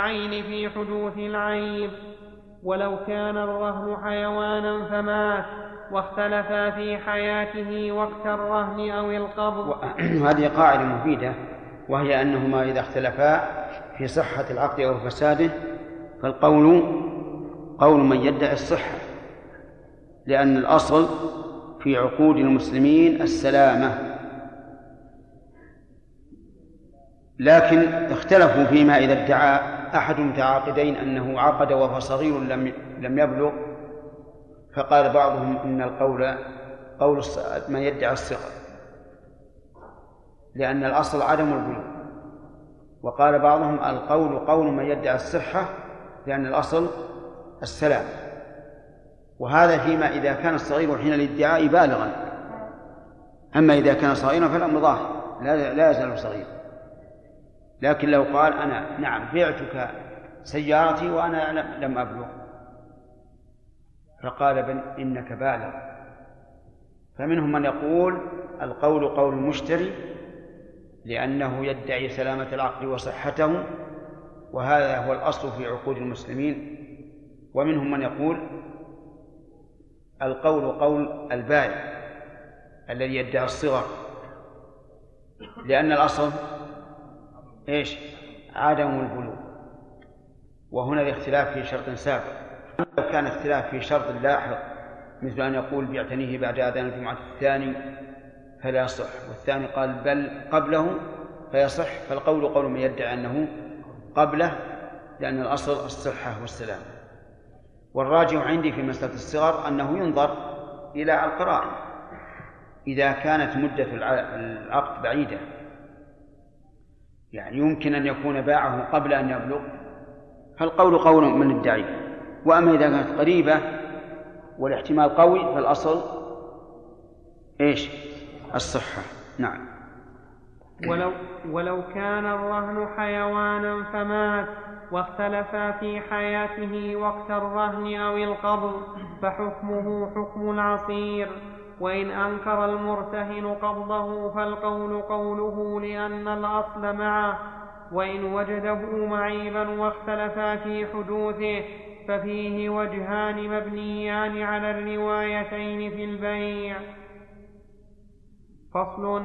العين في حدوث العيب ولو كان الرهن حيوانا فمات واختلفا في حياته وقت الرهن أو القبض. هذه قاعدة مفيدة وهي أنهما إذا اختلفا في صحة العقد أو فساده. فالقول قول من يدعي الصحة لأن الأصل في عقود المسلمين السلامة. لكن اختلفوا فيما إذا ادعى أحد المتعاقدين أنه عقد وهو صغير لم لم يبلغ فقال بعضهم إن القول قول من يدعي الصغر لأن الأصل عدم البلوغ. وقال بعضهم القول قول من يدعي الصحة لأن الأصل السلام. وهذا فيما إذا كان الصغير حين الادعاء بالغا. أما إذا كان صغيرا فالأمر ظاهر لا لا يزال صغيرا. لكن لو قال أنا نعم بعتك سيارتي وأنا لم أبلغ. فقال بل إنك بالغ. فمنهم من يقول القول قول المشتري لأنه يدعي سلامة العقل وصحته وهذا هو الأصل في عقود المسلمين. ومنهم من يقول القول قول البائع الذي يدعي الصغر لأن الأصل إيش؟ عدم البلوغ. وهنا الاختلاف في شرط سابق. لو كان اختلاف في شرط لاحق مثل أن يقول بعتنيه بعد أذان الجمعة الثاني فلا يصح. والثاني قال بل قبله فيصح. فالقول قول من يدعي أنه قبله لأن الأصل الصحة والسلام. والراجع عندي في مسألة الصغر أنه ينظر إلى القرائن إذا كانت مدة العقد بعيدة يعني يمكن أن يكون باعه قبل أن يبلغ؟ فالقول قول من الدعي وأما إذا كانت قريبة والاحتمال قوي فالأصل إيش؟ الصحة. نعم. ولو, ولو كان الرهن حيوانا فمات واختلفا في حياته وقت الرهن أو القبض فحكمه حكم العصير. وإن أنكر المرتهن قبضه فالقول قوله لأن الأصل معه وإن وجده معيبا واختلفا في حدوثه ففيه وجهان مبنيان على الروايتين في البيع. فصل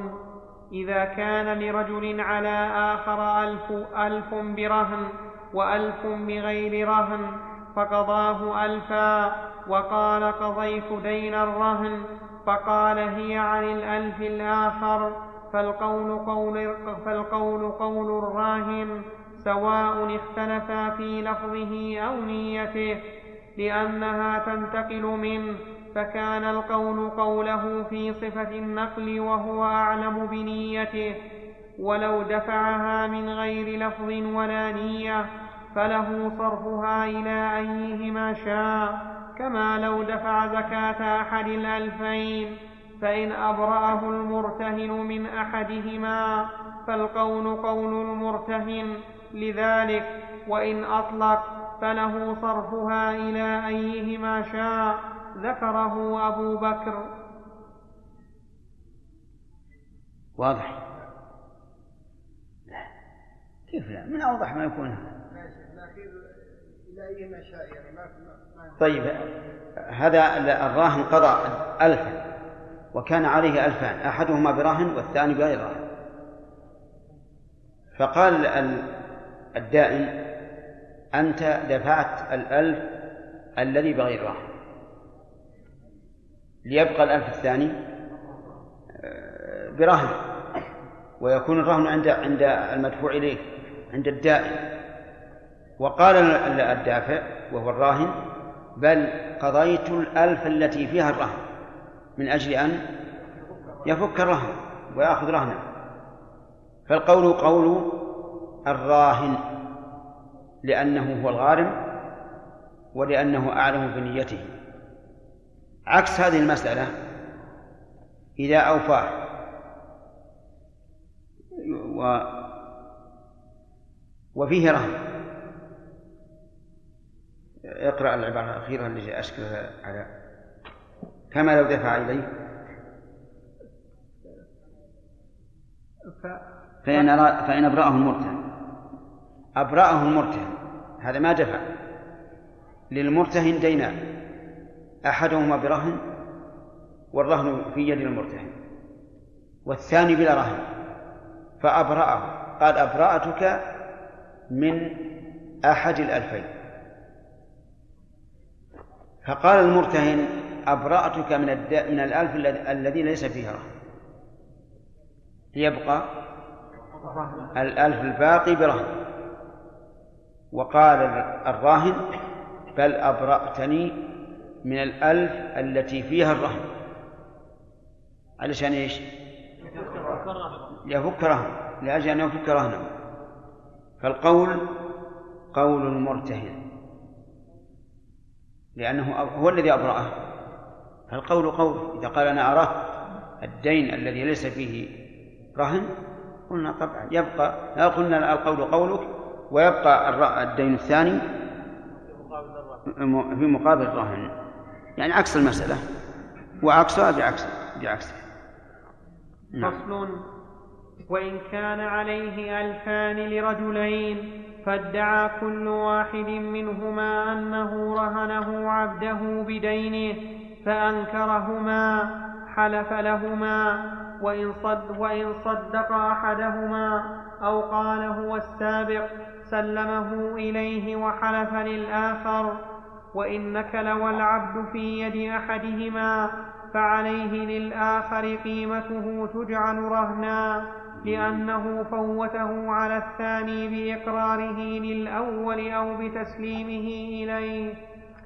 إذا كان لرجل على آخر ألف, ألف برهن وألف بغير رهن فقضاه ألفا وقال قضيت دين الرهن فقال هي عن الألف الآخر فالقول قول, فالقول قول الراهن سواء اختلفا في لفظه أو نيته لأنها تنتقل منه فكان القول قوله في صفة النقل وهو أعلم بنيته ولو دفعها من غير لفظ ولا نية فله صرفها إلى أيهما شاء. كما لو دفع زكاة أحد الألفين فإن أبرأه المرتهن من أحدهما فالقول قول المرتهن لذلك وإن أطلق فله صرفها إلى أيهما شاء ذكره أبو بكر. واضح؟ لا. كيف لا؟ من أوضح ما يكون هذا؟ طيب هذا الراهن قضى ألفا وكان عليه ألفان أحدهما برهن والثاني بغير رهن فقال الدائن أنت دفعت الألف الذي بغير رهن ليبقى الألف الثاني آه، برهن ويكون الرهن عند عند المدفوع إليه عند الدائن. وقال الدافع وهو الراهن بل قضيت الألف التي فيها الرهن من أجل أن يفك الرهن ويأخذ رهنا فالقول قول الراهن لأنه هو الغارم ولأنه أعلم بنيته. عكس هذه المسألة إذا أوفاه و وفيه رهن اقرأ العبارة الأخيرة التي أشكلها على كما لو دفع إليه. فإن فإن أبرأه المرتهن. أبرأه المرتهن. هذا ما دفع. للمرتهن دينان أحدهما برهن والرهن في يد المرتهن. والثاني بلا رهن. فأبرأه. قال أبرأتك من أحد الألفين. فقال المرتهن أبرأتك من من الألف الذي ليس فيها. رهن يبقى الألف الباقي برهن. وقال الراهن بل أبرأتني من الألف التي فيها الرهن. علشان إيش؟ يفك رهن. لأجل أن يفك رهنه. فالقول قول المرتهن. لأنه هو الذي أبرأه. فالقول قول. إذا قال أنا أراه الدين الذي ليس فيه رهن قلنا طبعا يبقى لا قلنا القول قولك ويبقى الدين الثاني في مقابل الرهن. يعني عكس المسألة. وعكسها بعكس بعكس. نعم. فصل. وإن كان عليه ألفان لرجلين فادعى كل واحد منهما أنه رهنه عبده بدينه فأنكرهما حلف لهما وإن, صد وإن صدق أحدهما أو قال هو السابق سلمه إليه وحلف للآخر. وإن نكل والعبد في يد أحدهما فعليه للآخر قيمته تجعل رهنا. لأنه فوته على الثاني بإقراره للأول أو بتسليمه إليه.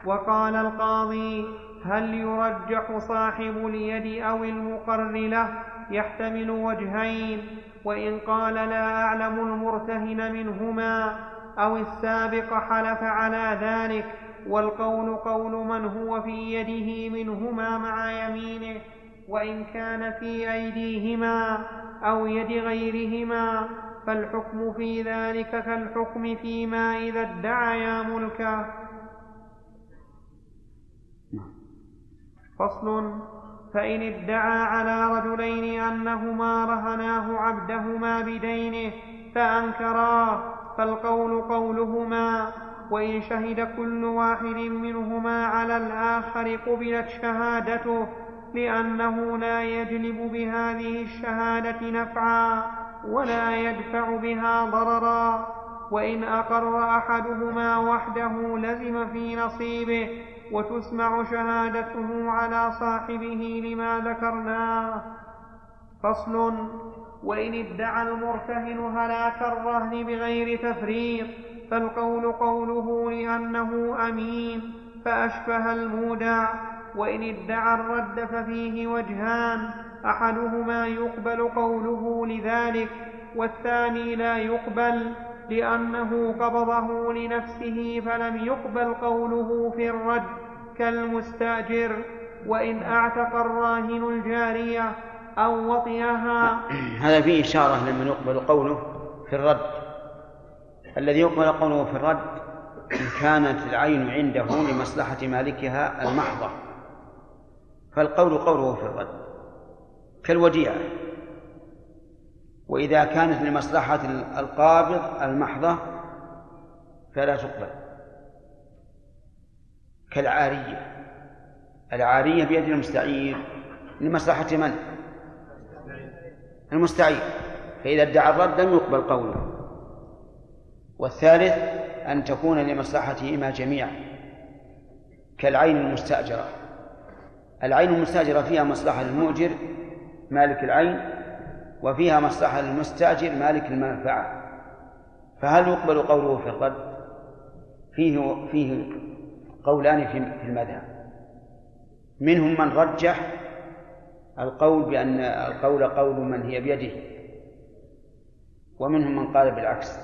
وقال القاضي هل يرجح صاحب اليد أو المقر له؟ يحتمل وجهين. وإن قال لا أعلم المرتهن منهما أو السابق حلف على ذلك. والقول قول من هو في يده منهما مع يمينه. وإن كان في أيديهما أو يد غيرهما فالحكم في ذلك كالحكم فيما إذا ادعيا ملكه فصل فإن ادعى على رجلين أنهما رهناه عبدهما بدينه فأنكرا فالقول قولهما. وإن شهد كل واحد منهما على الآخر قبلت شهادته لأنه لا يجلب بهذه الشهادة نفعا ولا يدفع بها ضررا. وإن أقر أحدهما وحده لزم في نصيبه وتسمع شهادته على صاحبه لما ذكرناه فصل وإن ادعى المرتهن هلاك الرهن بغير تفريط فالقول قوله لأنه أمين فأشبه المودع. وإن ادعى الرد ففيه وجهان أحدهما يقبل قوله لذلك والثاني لا يقبل لأنه قبضه لنفسه فلم يقبل قوله في الرد كالمستأجر وإن أعتق الراهن الجارية أو وطئها. هذا فيه إشارة لمن يقبل قوله في الرد. الذي يقبل قوله في الرد إن كانت العين عنده لمصلحة مالكها المحضة. فالقول قوله في الرد كالوديعة وإذا كانت لمصلحة القابض المحضة فلا تقبل. كالعارية. العارية بيد المستعير لمصلحة من؟ المستعير. فإذا ادعى الرد لم يقبل قوله. والثالث أن تكون لمصلحتهما جميعا كالعين المستأجرة. العين المستأجرة فيها مصلحة للمؤجر مالك العين وفيها مصلحة للمستأجر مالك المنفعة. فهل يقبل قوله في الرد؟ فيه فيه قولان في المذهب. منهم من رجح القول بأن القول قول من هي بيده ومنهم من قال بالعكس.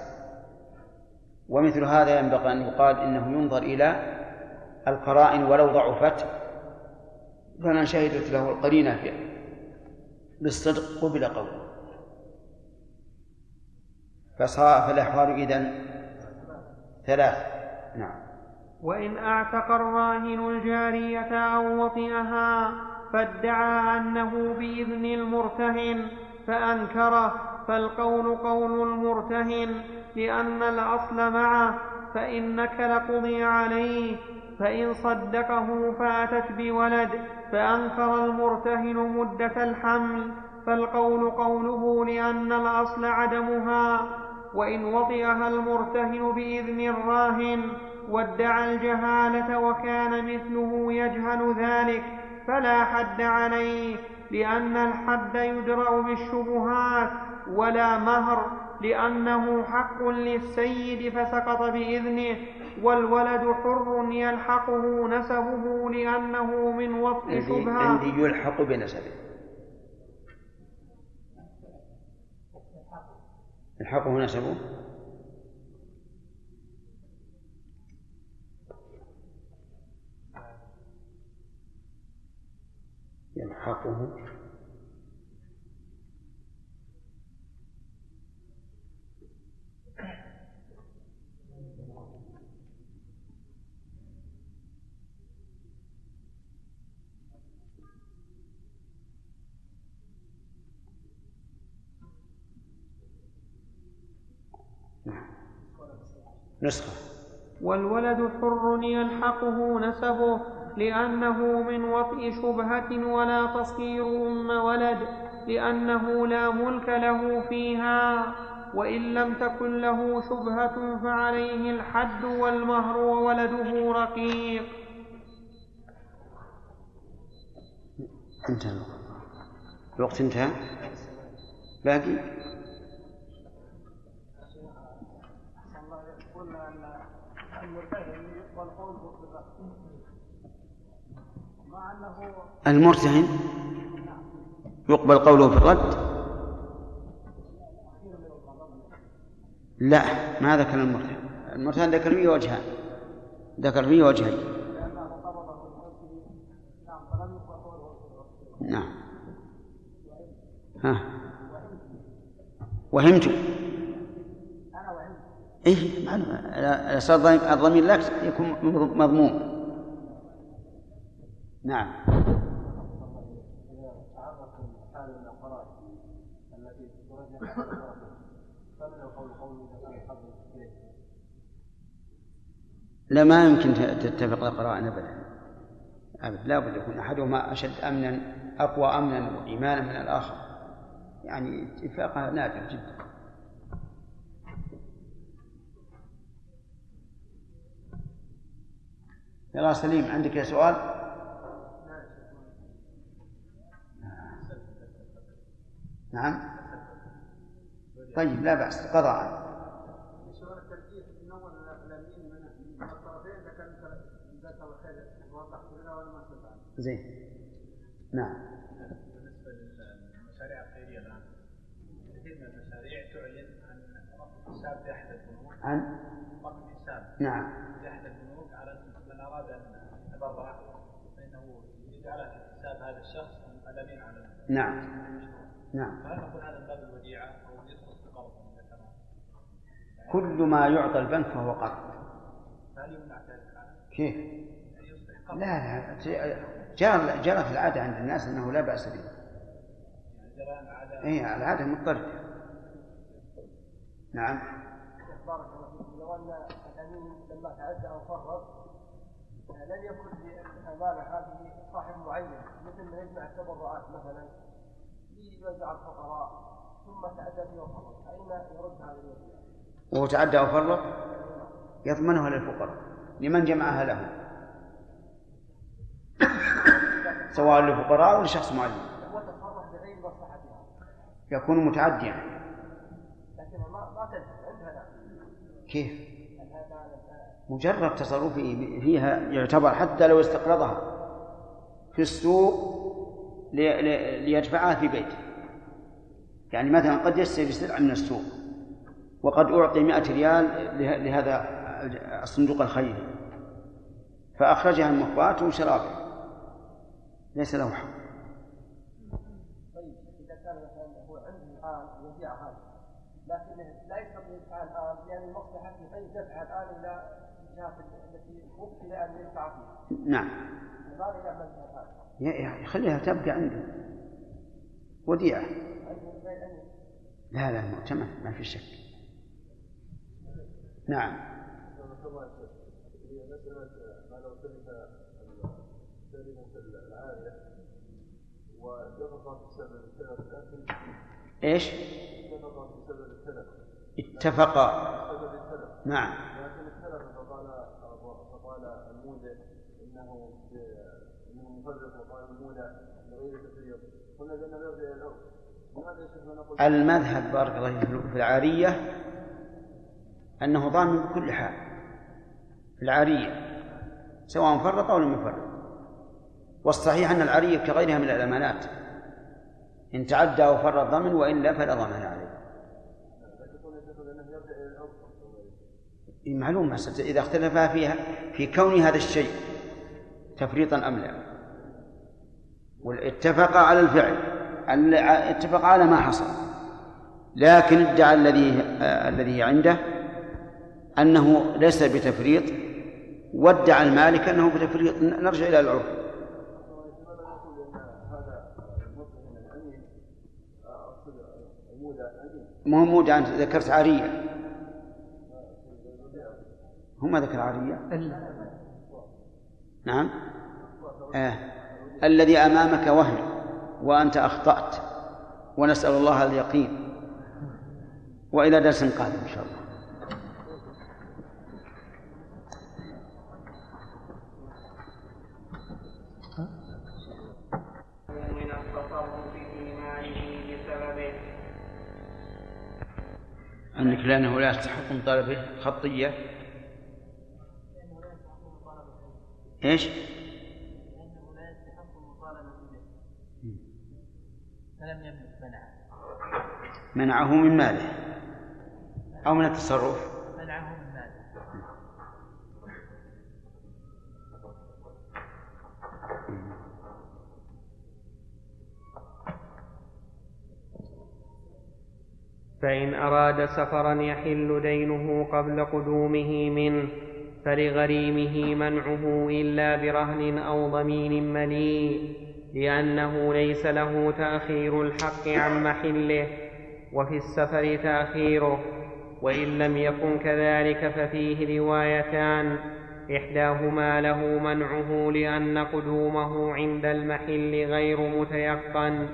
ومثل هذا ينبغي أن يقال إنه ينظر إلى القرائن ولو ضعفت فمن شهدت له القرينة بالصدق قبل قوله. فصار فالأحوال إذن ثلاث. نعم. وإن أعتق الراهن الجارية أو وطئها فادعى أنه بإذن المرتهن فأنكره فالقول قول المرتهن لأن الأصل معه فإنك لقضي عليه فإن صدقه فأتت بولد. فأنكر المرتهن مدة الحمل فالقول قوله لأن الأصل عدمها وإن وطئها المرتهن بإذن الراهن وادعى الجهالة وكان مثله يجهل ذلك فلا حد عليه لأن الحد يدرأ بالشبهات ولا مهر لأنه حق للسيد فسقط بإذنه والولد حر يلحقه نسبه لأنه من وطء شبهة. عندي يلحق بنسبه. يلحقه نسبه؟ يلحقه نسخة. والولد حر يلحقه نسبه لأنه من وطئ شبهة ولا تصير أم ولد لأنه لا ملك له فيها وإن لم تكن له شبهة فعليه الحد والمهر وولده رقيق. انتهى الوقت. انتهى؟ باقي؟ المرتهن يقبل قوله في الرد؟ لا ما ذكر المرتهن. المرتهن ذكر فيه وجهان. ذكر فيه وجهين. نعم. ها. وهمت. إيه معلومة الضمير لك يكون مضموم. نعم. لا ما يمكن تتفق القرائن ابدا. ابدا. لا بد يكون أحدهما أشد امنا أقوى امنا وايمانا من الآخر. يعني اتفاقها نادر جدا. يا سليم عندك يا سؤال؟ نعم. طيب لا بأس قضاء. زين. نعم. بالنسبة للمشاريع الخيريه الان كثير من المشاريع تعلن عن؟ رقم حساب في احد البنوك عن رقم حساب نعم في احد البنوك على أن يتبرع فإنه يجعله في حساب هذا الشخص الامين على نعم. نعم. فهل نقول هذا من باب الوديعة أو يدخل في قرض كل ما يعطى البنك فهو قرض. هل يمنع ذلك كيف؟ لا لا. جرى جرت العادة عند الناس أنه لا بأس به. اي العادة مضطردة نعم. بارك الله فيكم لو أن الامين لما تعدى أو فرط لم يكن للامانه هذه صاحب معين مثل ما يجمع التبرعات مثلا يوزع الفقراء ثم تعدى في وفرط فأين يرد هذه الوصية؟ وهو تعدى وفرط يضمنها للفقراء لمن جمعها له سواء للفقراء أو لشخص معين. يكون متعديا. لكنها ما ما تنتهي عندها كيف؟ مجرد تصرفه فيها يعتبر حتى لو استقرضها في السوق ليدفعها في بيته. يعني مثلا قد يشتري سلعة من السوق وقد أعطي مئة ريال لهذا الصندوق الخيري فأخرجها المخبات وشرى ليس له حق. طيب إذا كان مثلا الآن يبيعها لكنه لا يستطيع يدفعها الآن لأن المصلحة في دفعها الآن إلى التي وكل أن يدفع فيها. نعم. الآن؟ يخليها تبقى عنده وديعة. لا لا مؤتمن ما في شك. نعم. الله هي مسألة ما لو تلف كلمة العارية واتفق بسبب التلف لكن إيش؟ اتفق. نعم. فقال فقال انه انه وقال قلنا المذهب بارك الله في العارية أنه ضامن بكل حال في العارية سواء فرط أو لم يفرط. والصحيح أن العارية كغيرها من الأمانات إن تعدى أو فرط ضمن وإلا فلا ضمان عليه لكن قلنا يا شيخ بانه يرجع إلى الأول إيه، معلوم مسألة إذا اختلفا فيها في كون هذا الشيء تفريطا أم لا. واتفقا على الفعل ال- اتفقا على ما حصل. لكن ادعى الذي آه، الذي عنده أنه ليس بتفريط وادعى المالك أنه بتفريط. نرجع إلى العرف. ما هو مودع أنت ذكرت عارية. هو ما ذكر عارية نعم. آه. الذي أمامك وهم وأنت أخطأت ونسأل الله اليقين. وإلى درس قادم إن شاء الله. عندك لأنه لا يستحق من طلبه خطية. إيش؟ لأنه لا يستحق فلم يملك منعه منعه من ماله أو من التصرف منعه من ماله فإن أراد سفرا يحل دينه قبل قدومه منه فلغريمه منعه إلا برهن أو ضمين مليء لأنه ليس له تأخير الحق عن محله وفي السفر تأخيره وإن لم يكن كذلك ففيه روايتان إحداهما له منعه لأن قدومه عند المحل غير متيقن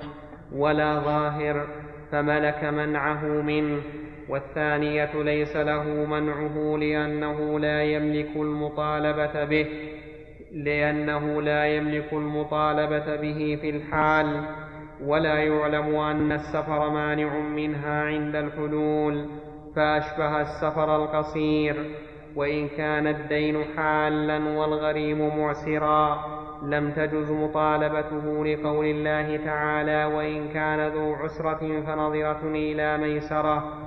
ولا ظاهر فملك منعه منه. والثانية ليس له منعه لأنه لا يملك المطالبة به لأنه لا يملك المطالبة به في الحال ولا يعلم أن السفر مانع منها عند الحلول فأشبه السفر القصير. وإن كان الدين حالا والغريم معسرا لم تجز مطالبته لقول الله تعالى وإن كان ذو عسرة فنظرة إلى ميسرة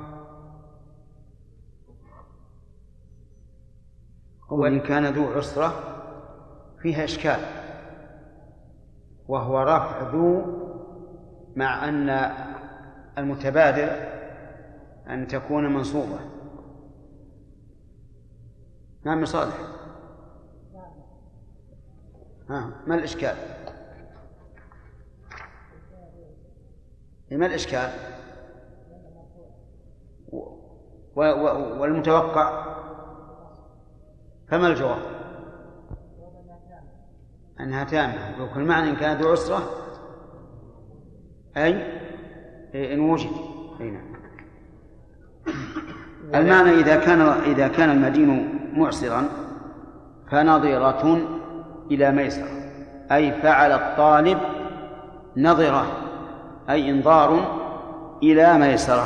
وإن كان ذو عسرة فيها إشكال وهو رفع ذو مع أن المتبادر أن تكون منصوبة. نعم صالح. ها ما الإشكال؟ ما الإشكال؟ والمتوقع؟ فما الجواب؟ أنها تامة. ويكون المعنى إن كان ذو عسرة أي؟ إن وجد. أي نعم. المعنى إذا كان إذا كان المدين معسرا فنظرة إلى ميسرة. أي فعل الطالب نظرة أي إنظار إلى ميسرة.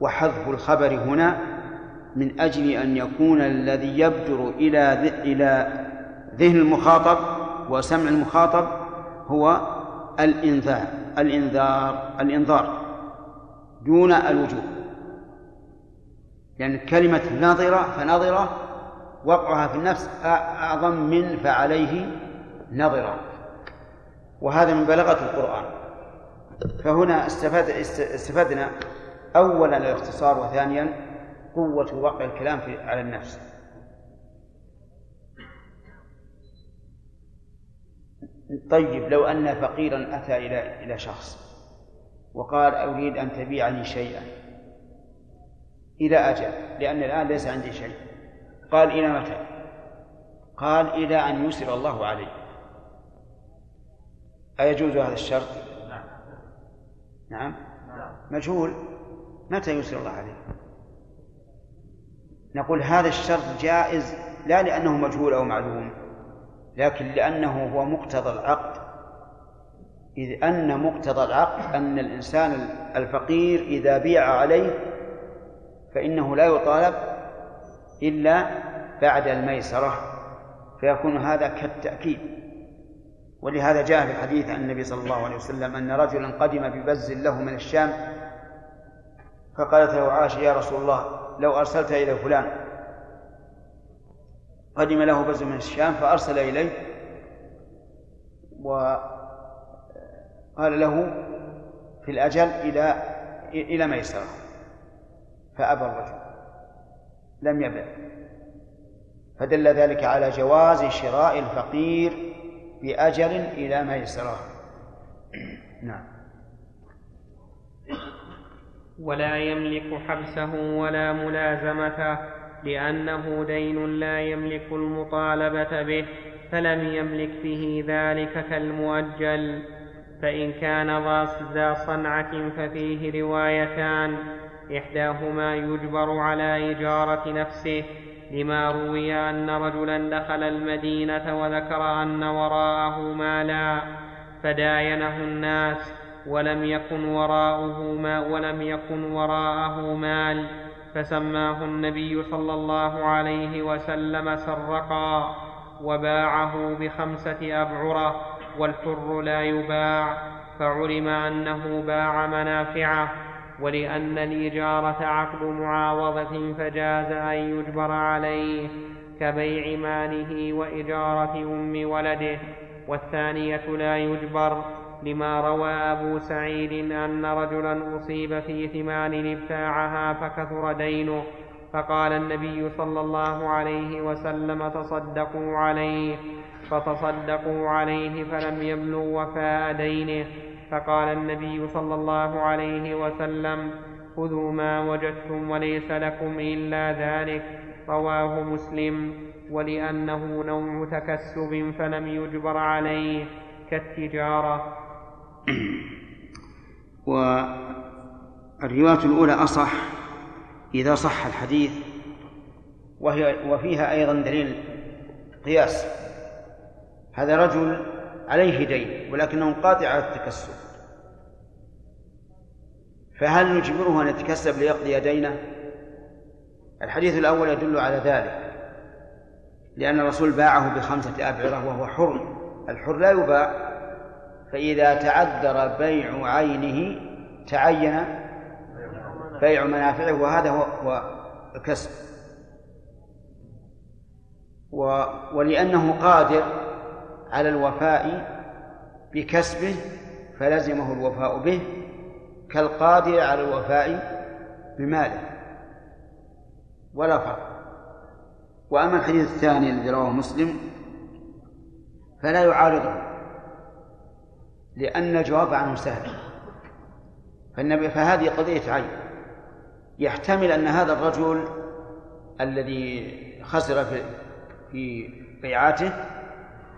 وحذف الخبر هنا من أجل أن يكون الذي يبدر إلى إلى ذهن المخاطب وسمع المخاطب هو الإنذار الإنذار الإنذار دون الوجوب لأن كلمة نظرة فنظرة وقعها في النفس أعظم من فعليه نظرة وهذا من بلاغة القرآن. فهنا استفدنا أولا الاختصار وثانيا قوة وقع الكلام في على النفس. طيب لو أن فقيرا أتى إلى إلى شخص وقال أريد أن تبيعني شيئا. إلى أجل لأن الآن ليس عندي شيء. قال إلى متى؟ قال إلى أن يسر الله عليه أيجوز هذا الشرط؟ نعم. مجهول. متى يسر الله عليه نقول هذا الشرط جائز لا لأنه مجهول أو معلوم لكن لأنه هو مقتضى العقد. إذ أن مقتضى العقد أن الإنسان الفقير إذا بيع عليه فإنه لا يطالب إلا بعد الميسرة فيكون هذا كالتأكيد. ولهذا جاء في الحديث عن النبي صلى الله عليه وسلم أن رجلا قدم ببز له من الشام فقالت له عائشة يا رسول الله لو أرسلت إلى فلان. قدم له بز من الشام فأرسل إليه. وقال له في الأجل إلى إلى ميسرة. فأبى الرجل. لم يبع فدل ذلك على جواز شراء الفقير بأجل إلى ميسرة. نعم. ولا يملك حبسه ولا ملازمته لأنه دين لا يملك المطالبة به فلم يملك به ذلك كالمؤجل. فإن كان ذا صنعة ففيه روايتان إحداهما يجبر على إجارة نفسه لما روي أن رجلا دخل المدينة وذكر أن وراءه مالا فداينه الناس. ولم يكن وراءه ما ولم يكن وراءه مال فسماه النبي صلى الله عليه وسلم سرقا وباعه بخمسة أبعرة والحر لا يباع فعلم أنه باع منافعه ولأن الإجارة عقد معاوضة فجاز أن يجبر عليه كبيع ماله وإجارة أم ولده والثانية لا يجبر لما روى أبو سعيد أن رجلا أصيب في ثمان ابتاعها فكثر دينه فقال النبي صلى الله عليه وسلم تصدقوا عليه. فتصدقوا عليه فلم يبلغ وفاء دينه. فقال النبي صلى الله عليه وسلم خذوا ما وجدتم وليس لكم إلا ذلك. رواه مسلم. ولأنه نوع تكسب فلم يجبر عليه كالتجارة. والرواية الأولى أصح إذا صح الحديث وهي وفيها أيضا دليل قياس. هذا رجل عليه دين ولكنه قاطع على التكسب. فهل نجبره أن يتكسب ليقضي دينه؟ الحديث الأول يدل على ذلك لأن الرسول باعه بخمسة أبعرة وهو حر الحر لا يباع. فإذا تعذر بيع عينه تعين بيع منافعه وهذا هو الكسب. ولأنه قادر على الوفاء بكسبه فلزمه الوفاء به كالقادر على الوفاء بماله. ولا فرق. وأما الحديث الثاني الذي رواه مسلم فلا يعارضه. لأن الجواب عنه سهل. فالنبي فهذه قضية عين. يحتمل أن هذا الرجل الذي خسر في في بيعاته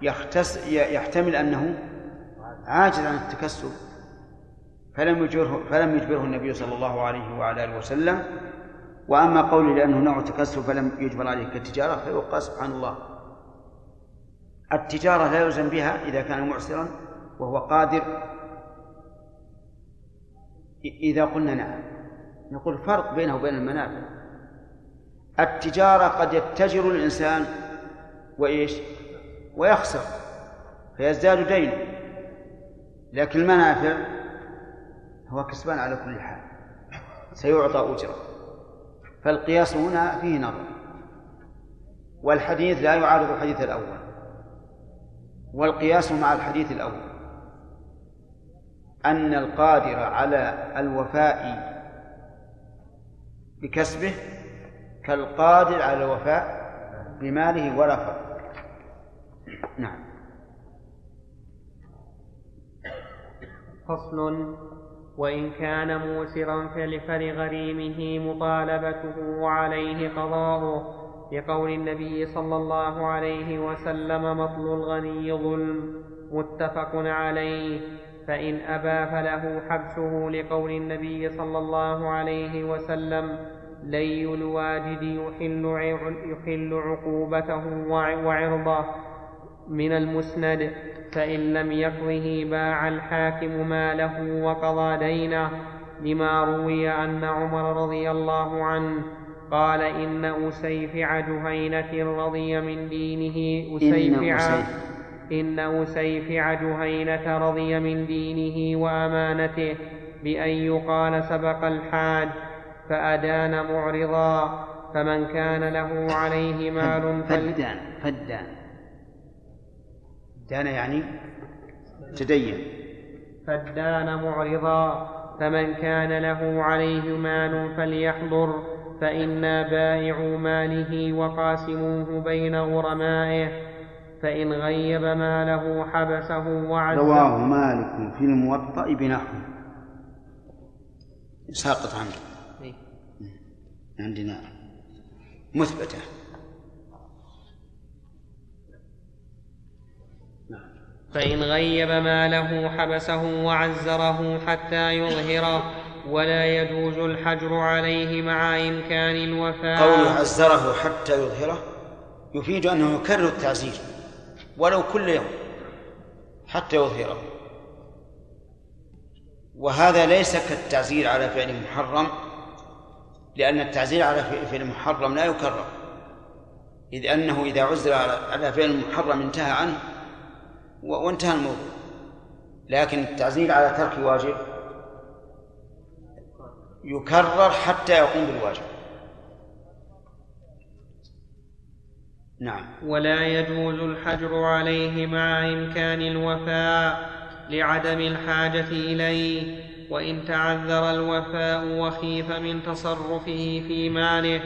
يختس يحتمل أنه عاجز عن التكسب. فلم يجبره فلم يجبره النبي صلى الله عليه وعلى آله وسلم. وأما قولي لأنه نوع تكسب فلم يجبر عليه كالتجارة فيقال سبحان الله. التجارة لا يلزم بها إذا كان معسرا. وهو قادر. إذا قلنا نعم نقول فرق بينه وبين المنافع. التجارة قد يتجر الإنسان وإيش؟ ويخسر فيزداد دينه لكن المنافع هو كسبان على كل حال سيعطى أجرة. فالقياس هنا فيه نظر. والحديث لا يعارض الحديث الأول والقياس مع الحديث الأول. أن القادر على الوفاء بكسبه كالقادر على الوفاء بماله ولا فرق نعم. فصل. وإن كان موسرا فلغريمه مطالبته وعليه قضاؤه لقول النبي صلى الله عليه وسلم مطل الغني ظلم متفق عليه. فإن أبى فله حبسه لقول النبي صلى الله عليه وسلم لي الواجد يحل, يحل عقوبته وعرضه. من المسند فإن لم يقضه باع الحاكم ماله وقضى دينه لما روي أن عمر رضي الله عنه قال إن أسيفع جهينة رضي من دينه أسيفع إن أسيفع جهينة رضي من دينه وأمانته بأن يقال سبق الحاج فأدان معرضا فمن كان له عليه مال فدان فدان. دان يعني تدين. فدان معرضا فمن كان له عليه مال فليحضر فإنا بائع ماله وقاسموه بين غرمائه فإن غيب ماله حبسه وعزه. رواه مالك في الموطأ بنحو ساقط عنه. إيه. عندنا مثبتة. فإن غيب ماله حبسه وعزره حتى يظهره ولا يجوز الحجر عليه مع إمكان الوفاء. قوله عزره حتى يظهره يفيد أنه يكرر التعزير. ولو كل يوم حتى يظهره. وهذا ليس كالتعزير على فعل محرم لأن التعزير على فعل محرم لا يكرر. إذ أنه إذا عزر على فعل محرم انتهى عنه وانتهى الموضوع. لكن التعزير على ترك واجب يكرر حتى يقوم بالواجب. نعم. ولا يجوز الحجر عليه مع إمكان الوفاء لعدم الحاجة إليه وإن تعذر الوفاء وخيف من تصرفه في ماله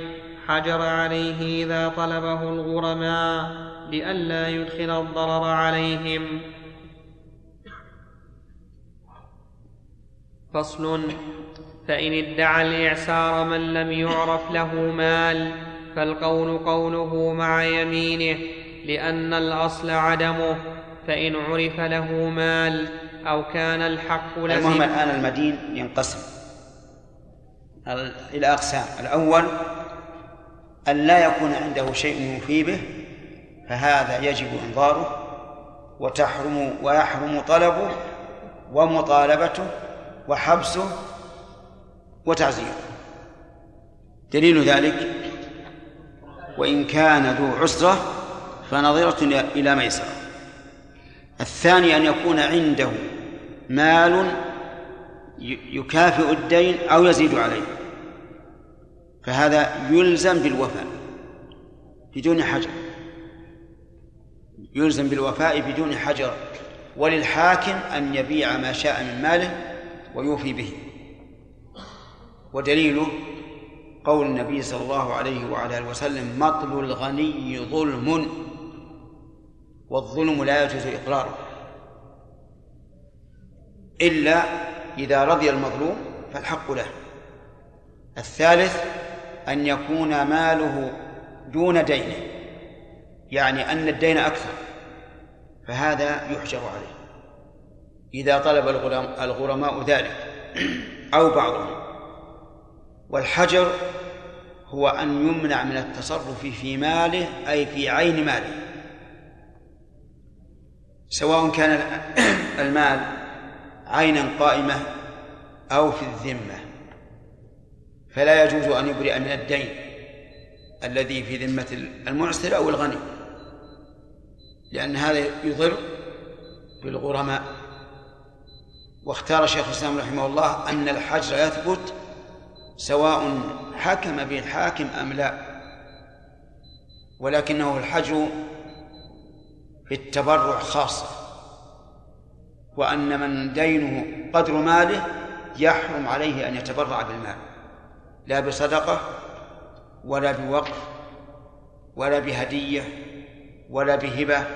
حجر عليه إذا طلبه الغرماء لئلا يدخل الضرر عليهم. فصل فإن ادعى الإعسار من لم يعرف له مال فالقول قوله مع يمينه لأن الأصل عدمه فإن عرف له مال أو كان الحق لزم المهم الآن المدين ينقسم. إلى أقسام. الأول أن لا يكون عنده شيء يوفي به فهذا يجب إنظاره وتحرم ويحرم طلبه ومطالبته وحبسه وتعزيره. دليل ذلك وإن كان ذو عسرة فنظرة إلى ميسرة. الثاني أن يكون عنده مال يكافئ الدين أو يزيد عليه. فهذا يلزم بالوفاء بدون حجر. يلزم بالوفاء بدون حجر. وللحاكم أن يبيع ما شاء من ماله ويوفي به. ودليله قول النبي صلى الله عليه وعلى آله وسلم مطل الغني ظلم والظلم لا يجوز إقراره. إلا إذا رضي المظلوم فالحق له. الثالث أن يكون ماله دون دينه يعني أن الدين أكثر فهذا يحجر عليه. إذا طلب الغرماء ذلك أو بعضهم. والحجر هو أن يمنع من التصرف في ماله أي في عين ماله. سواء كان المال عينا قائمة أو في الذمة. فلا يجوز أن يبرئ من الدين الذي في ذمة المعسر أو الغني لأن هذا يضر بالغرماء. واختار شيخ الإسلام رحمه الله أن الحجر يثبت سواء حكم به الحاكم أم لا. ولكنه الحجر بالتبرع خاصة وأن من دينه قدر ماله يحرم عليه أن يتبرع بالمال لا بصدقة ولا بوقف ولا بهدية ولا بهبة.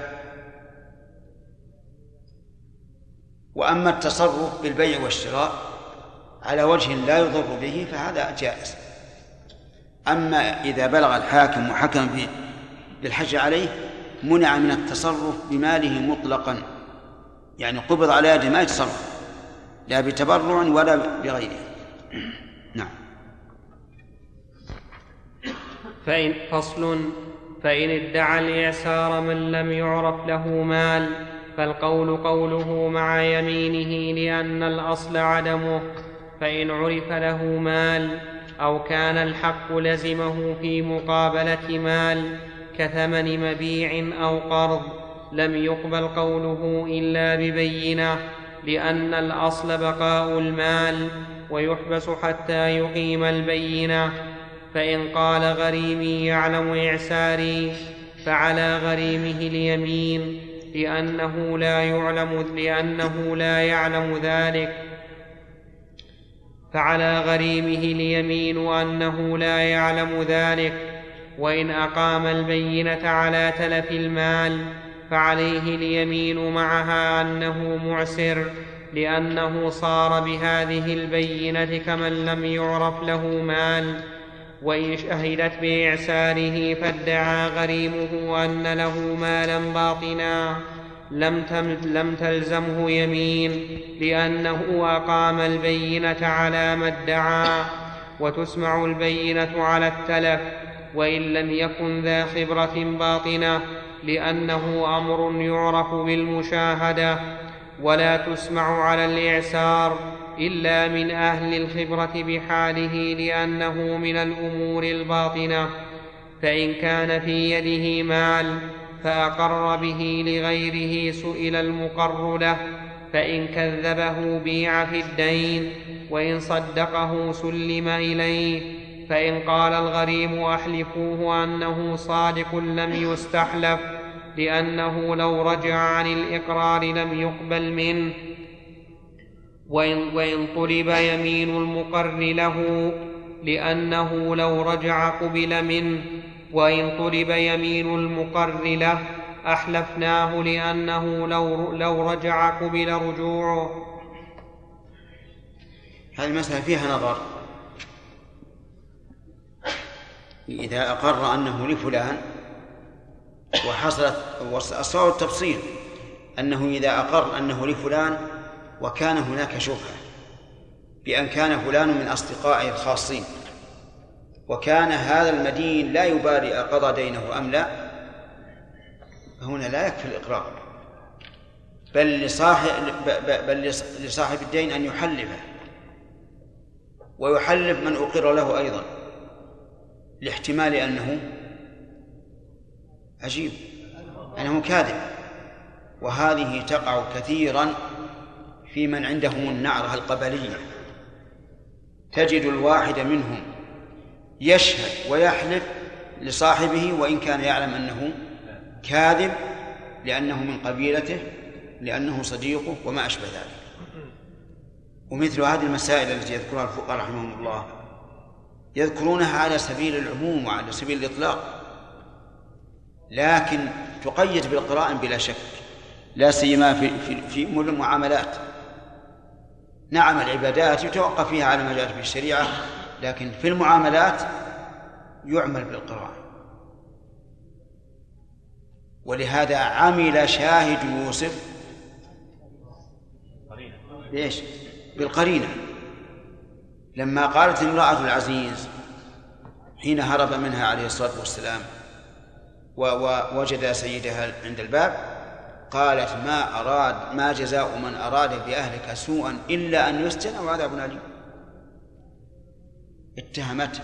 وأما التصرف بالبيع والشراء على وجه لا يضر به فهذا جائز. أما إذا بلغ الحاكم وحكم في بالحج عليه منع من التصرف بماله مطلقا. يعني قبض على يده ما يتصرف لا بتبرع ولا بغيره. نعم. فإن فصل فإن ادعى الإعسار من لم يعرف له مال فالقول قوله مع يمينه لأن الأصل عدمه. فإن عرف له مال أو كان الحق لزمه في مقابلة مال كثمن مبيع أو قرض لم يقبل قوله إلا ببينة لأن الأصل بقاء المال ويحبس حتى يقيم البينة فإن قال غريمي يعلم إعساري فعلى غريمه اليمين لأنه لا يعلم لأنه لا يعلم ذلك فعلى غريمه اليمين أنه لا يعلم ذلك وإن أقام البينة على تلف المال فعليه اليمين معها أنه معسر لأنه صار بهذه البينة كمن لم يعرف له مال. وإن شهدت بإعساره فادعى غريمه أن له مالا باطنا. لم, لم تلزمه يمين لأنه أقام البينة على ما ادعى وتسمع البينة على التلف وإن لم يكن ذا خبرة باطنة لأنه أمر يعرف بالمشاهدة ولا تسمع على الإعسار إلا من أهل الخبرة بحاله لأنه من الأمور الباطنة فإن كان في يده مال فأقر به لغيره سئل المقر له فإن كذبه بيع في الدين وإن صدقه سلم إليه فإن قال الغريم أحلفوه أنه صادق لم يستحلف لأنه لو رجع عن الإقرار لم يقبل منه. وإن, وإن طلب يمين المقر له لأنه لو رجع قبل منه. وإن طلب يمين المقر له أحلفناه لأنه لو, لو رجع قبل رجوعه. هذه المسألة فيها نظر. إذا أقر أنه لفلان وحصلت الصواب التفصيل أنه إذا أقر أنه لفلان وكان هناك شبهة بأن كان فلان من أصدقائه الخاصين. وكان هذا المدين لا يبالي أقضى دينه أم لا؟ فهنا لا يكفي الإقرار. بل لصاحب بل لصاحب الدين أن يحلفه. ويحلف من أقر له أيضا. لاحتمال أنه عجيب. أنه كاذب. وهذه تقع كثيرا في من عندهم النعرة القبلية. تجد الواحد منهم يشهد ويحلف لصاحبه وإن كان يعلم أنه كاذب لأنه من قبيلته لأنه صديقه وما أشبه ذلك. ومثل هذه المسائل التي يذكرها الفقهاء رحمهم الله يذكرونها على سبيل العموم وعلى سبيل الإطلاق لكن تقيد بالقرائن بلا شك لا سيما في في في أمور المعاملات. نعم العبادات يتوقف فيها على ما جاءت في الشريعة لكن في المعاملات يعمل بالقرائن. ولهذا عمل شاهد يوسف ليش؟ بالقرينة. لما قالت امرأة العزيز حين هرب منها عليه الصلاة والسلام ووجد سيدها عند الباب قالت ما أراد ما جزاء من أراد بأهلك سوءا إلا أن يسجن. أو عذاب أليم اتهمته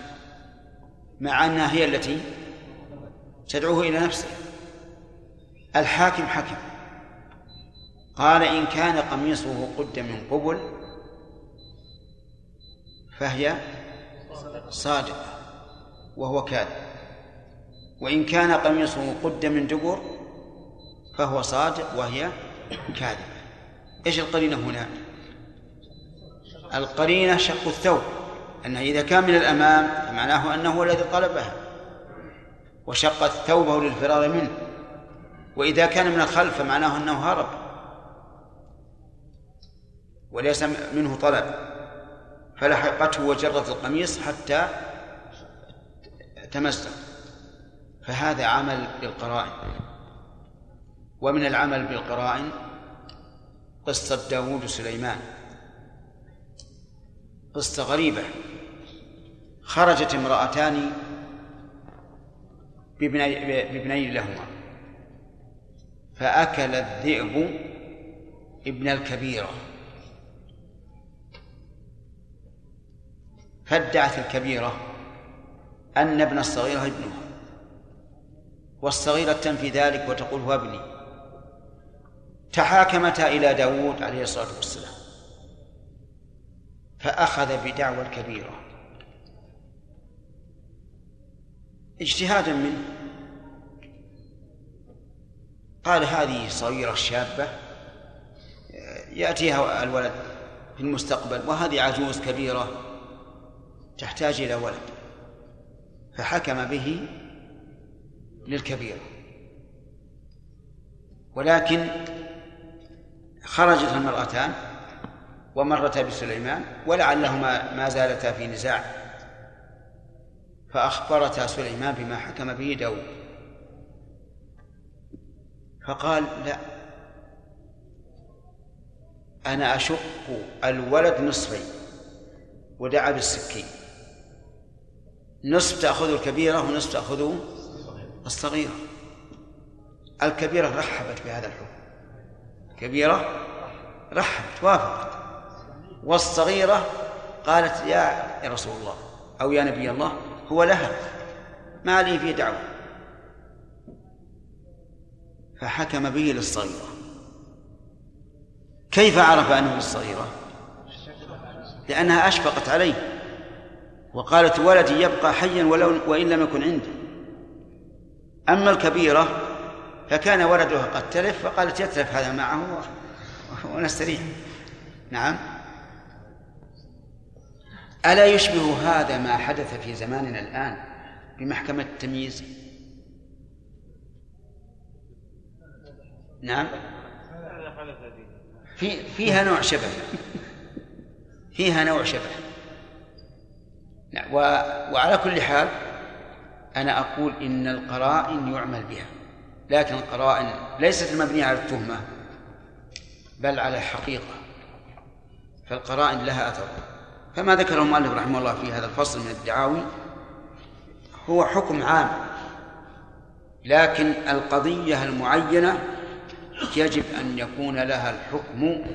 مع أنها هي التي تدعوه إلى نفسه. الحاكم حكم. قال إن كان قميصه قد من قبل فهي صادقة وهو كاذب. وإن كان قميصه قد من دبر فهو صادق وهي كاذبة. إيش القرينة هنا؟ القرينة شق الثوب. أنه إذا كان من الأمام فمعناه أنه هو الذي طلبها وشقت ثوبه للفرار منه. وإذا كان من الخلف فمعناه أنه هرب. وليس منه طلب. فلحقته وجرت القميص حتى تمزق فهذا عمل بالقرائن. ومن العمل بالقرائن قصة داوود وسليمان. قصة غريبة. خرجت امرأتان بابني, بابني لهما. فأكل الذئب ابن الكبيرة فادعت الكبيرة أن ابن الصغيرة ابنها والصغيرة تنفي ذلك وتقول هو ابني. تحاكمتا إلى داود عليه الصلاة والسلام. فأخذ بدعوى الكبيرة. اجتهادا منه. قال هذه صغيرة شابة يأتيها الولد في المستقبل وهذه عجوز كبيرة تحتاج إلى ولد. فحكم به للكبيرة. ولكن خرجت المرأتان ومرتا بسليمان ولعلهما ما زالتا في نزاع. فأخبرتا سليمان بما حكم به داود. فقال لا أنا أشق الولد نصفين ودعا بالسكين. نصف تأخذ الكبيرة ونصف تأخذ الصغيرة. الكبيرة رحبت بهذا الحكم. الكبيرة رحبت وافقت. والصغيرة قالت يا رسول الله أو يا نبي الله هو لها ما لي في دعوة. فحكم به للصغيرة. كيف عرف أنه للصغيرة؟ لأنها أشفقت عليه. وقالت ولدي يبقى حيا ولو وإن لم يكن عندي أما الكبيرة فكان ولدها قد تلف فقالت يتلف هذا معه ونستريح. نعم. ألا يشبه هذا ما حدث في زماننا الآن بمحكمة التمييز؟ نعم. في فيها نوع شبه. فيها نوع شبه. نعم. وعلى كل حال أنا أقول إن القرائن يعمل بها. لكن القرائن ليست المبنية على التهمة بل على الحقيقة. فالقرائن لها أثر. فما ذكره المؤلف رحمه الله في هذا الفصل من الدعاوي هو حكم عام لكن القضية المعينة يجب أن يكون لها الحكم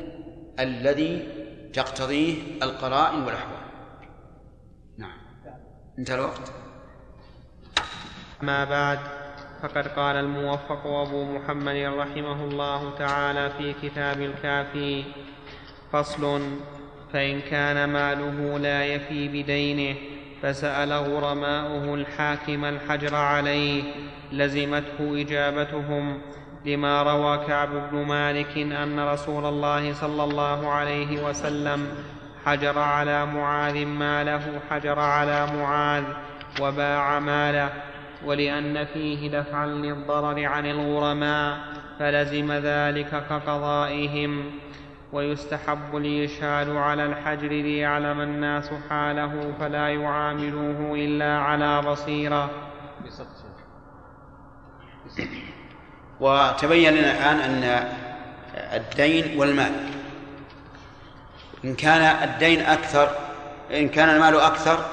الذي تقتضيه القرائن والأحوال. نعم. انتهى الوقت. ما بعد فقد قال الموفق أبو محمد رحمه الله تعالى في كتاب الكافي فصل فإن كان ماله لا يفي بدينه فسأل غرماؤه الحاكم الحجر عليه لزمته إجابتهم لما روى كعب بن مالك أن رسول الله صلى الله عليه وسلم حجر على معاذ ماله حجر على معاذ وباع ماله ولأن فيه دفعا للضرر عن الغرماء فلزم ذلك كقضائهم. ويستحب الإشهاد على الحجر ليعلم الناس حاله فلا يعاملوه إلا على بصيرة. وتبين لنا الآن أن الدين والمال إن كان الدين أكثر إن كان المال أكثر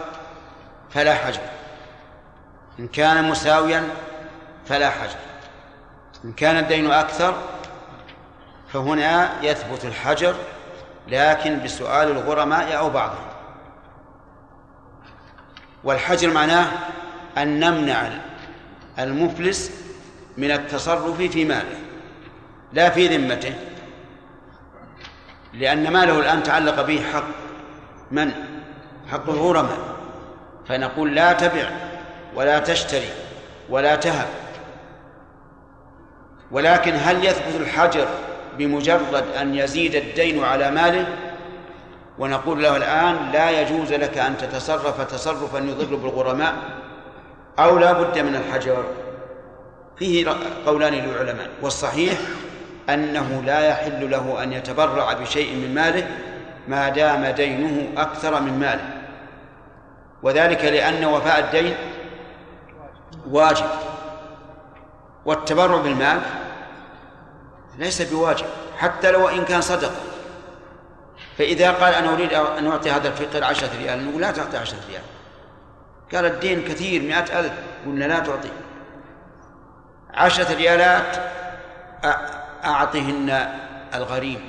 فلا حجر إن كان مساويا فلا حجر إن كان الدين أكثر فهنا يثبت الحجر لكن بسؤال الغرماء أو بعضهم. والحجر معناه أن نمنع المفلس من التصرف في ماله لا في ذمته لأن ماله الآن تعلق به حق من؟ حق الغرماء. فنقول لا تبع ولا تشتري ولا تهب. ولكن هل يثبت الحجر بمجرد أن يزيد الدين على ماله ونقول له الآن لا يجوز لك أن تتصرف تصرفا يضر بالغرماء أو لا بد من الحجر. فيه قولان للعلماء والصحيح أنه لا يحل له أن يتبرع بشيء من ماله ما دام دينه أكثر من ماله. وذلك لأن وفاء الدين واجب والتبرع بالمال ليس بواجب حتى لو إن كان صدق. فإذا قال أنا أريد أن أعطي هذا الفقير عشرة ريال نقول لا تعطي عشرة ريال. قال الدين كثير مئة ألف قلنا لا تعطي. عشرة ريالات أعطهن الغريب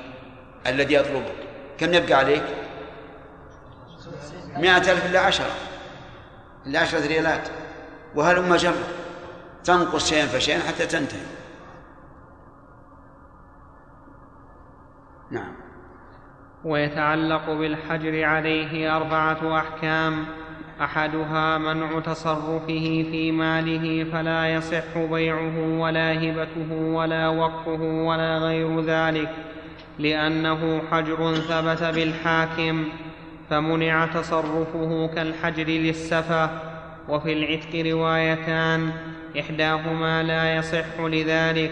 الذي يطلبك. كم يبقى عليك؟ مئة ألف إلا عشرة. إلا عشرة ريالات. وهلم جر تنقص شيئا فشيئا حتى تنتهي. نعم. ويتعلق بالحجر عليه أربعة أحكام. أحدها منع تصرفه في ماله فلا يصح بيعه ولا هبته ولا وقفه ولا غير ذلك لأنه حجر ثبت بالحاكم فمنع تصرفه كالحجر للسفة. وفي العتق روايتان إحداهما لا يصح لذلك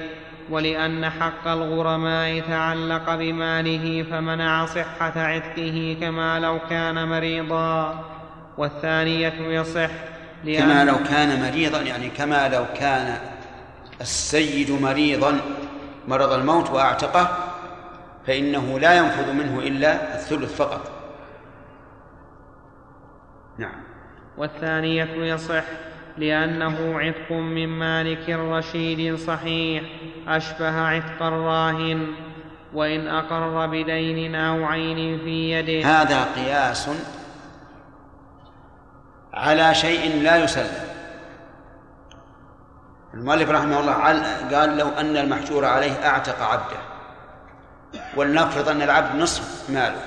ولأن حق الغرماء تعلق بماله فمنع صحة عتقه كما لو كان مريضا. والثانية يصح لأن كما لو كان مريضا يعني كما لو كان السيد مريضا مرض الموت وأعتقه فإنه لا ينفذ منه إلا الثلث فقط. نعم. والثانية يصح لأنه عتق من مالك رشيد صحيح أشبه عتق الراهن وإن أقر بدين أو عين في يده. هذا قياس على شيء لا يسلم. المؤلف رحمه الله قال لو أن المحجور عليه أعتق عبده ولنفرض أن العبد نصف ماله.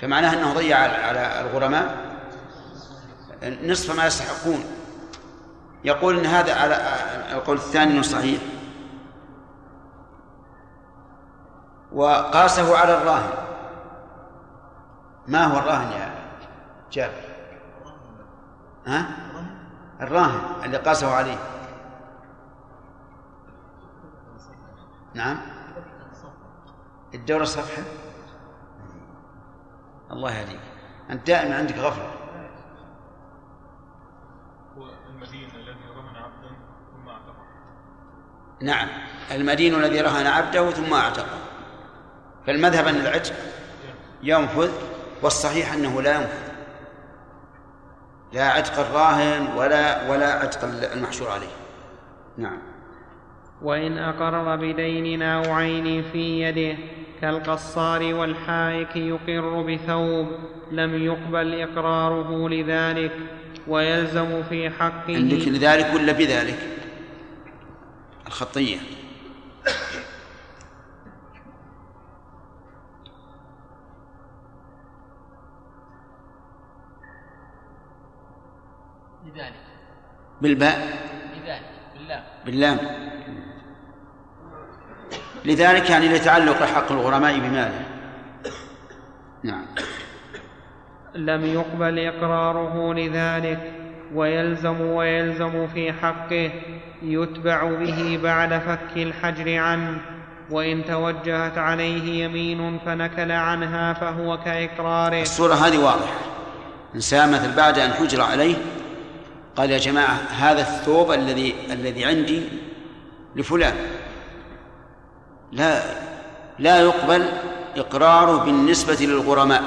فمعناه أنه ضيع على الغرماء نصف ما يستحقون. يقول إن هذا على القول الثاني إنه صحيح. وقاسه على الراهن. ما هو الراهن يا جابر؟ ها؟ الراهن اللي قاسه عليه. نعم. الدورة صفحة. الله يهديك. أنت دائما عندك غفلة. نعم. المدين الذي رهن عبده ثم اعتقه. فالمذهب أن العتق ينفذ والصحيح أنه لا ينفذ. لا عتق الراهن ولا ولا عتق المحشور عليه. نعم. وإن أقر بدين أو عين في يده كالقصار والحائك يقر بثوب لم يقبل إقراره لذلك ويلزم في حقه عندك لذلك ولا بذلك؟ الخطية. لذلك بالباء. لذلك باللام. باللام. لذلك يعني لتعلق حق الغرماء بماله نعم. لم يقبل إقراره لذلك. ويلزم ويلزم في حقه يتبع به بعد فك الحجر عنه. وإن توجهت عليه يمين فنكل عنها فهو كإقراره. الصورة هذه واضحة. إنسان مثل بعد أن حجر عليه قال يا جماعة هذا الثوب الذي الذي عندي لفلان. لا لا يقبل إقراره بالنسبة للغرماء.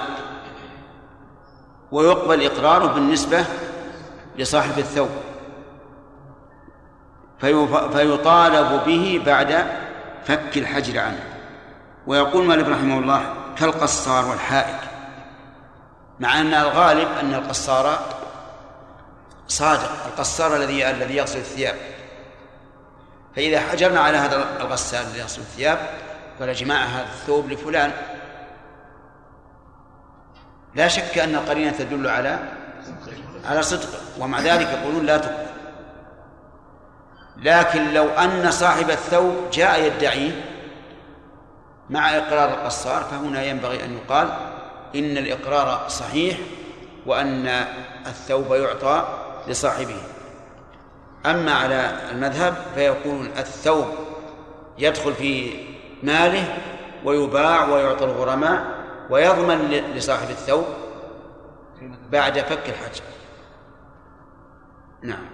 ويقبل إقراره بالنسبة لصاحب الثوب. فيطالب به بعد فك الحجر عنه. ويقول مالك رحمه الله كالقصار والحائك. مع أن الغالب أن القصار صادق القصار الذي الذي يغسل الثياب. فإذا حجرنا على هذا الغسال الذي يغسل الثياب قال جماعة هذا الثوب لفلان. لا شك أن القرينة تدل على على صدقه ومع ذلك يقولون لا تقبل لكن لو أن صاحب الثوب جاء يدعيه مع إقرار القصار فهنا ينبغي أن يقال إن الإقرار صحيح وأن الثوب يعطى لصاحبه. أما على المذهب فيقول الثوب يدخل في ماله ويباع ويعطى الغرماء ويضمن لصاحب الثوب بعد فك الحجر. نعم.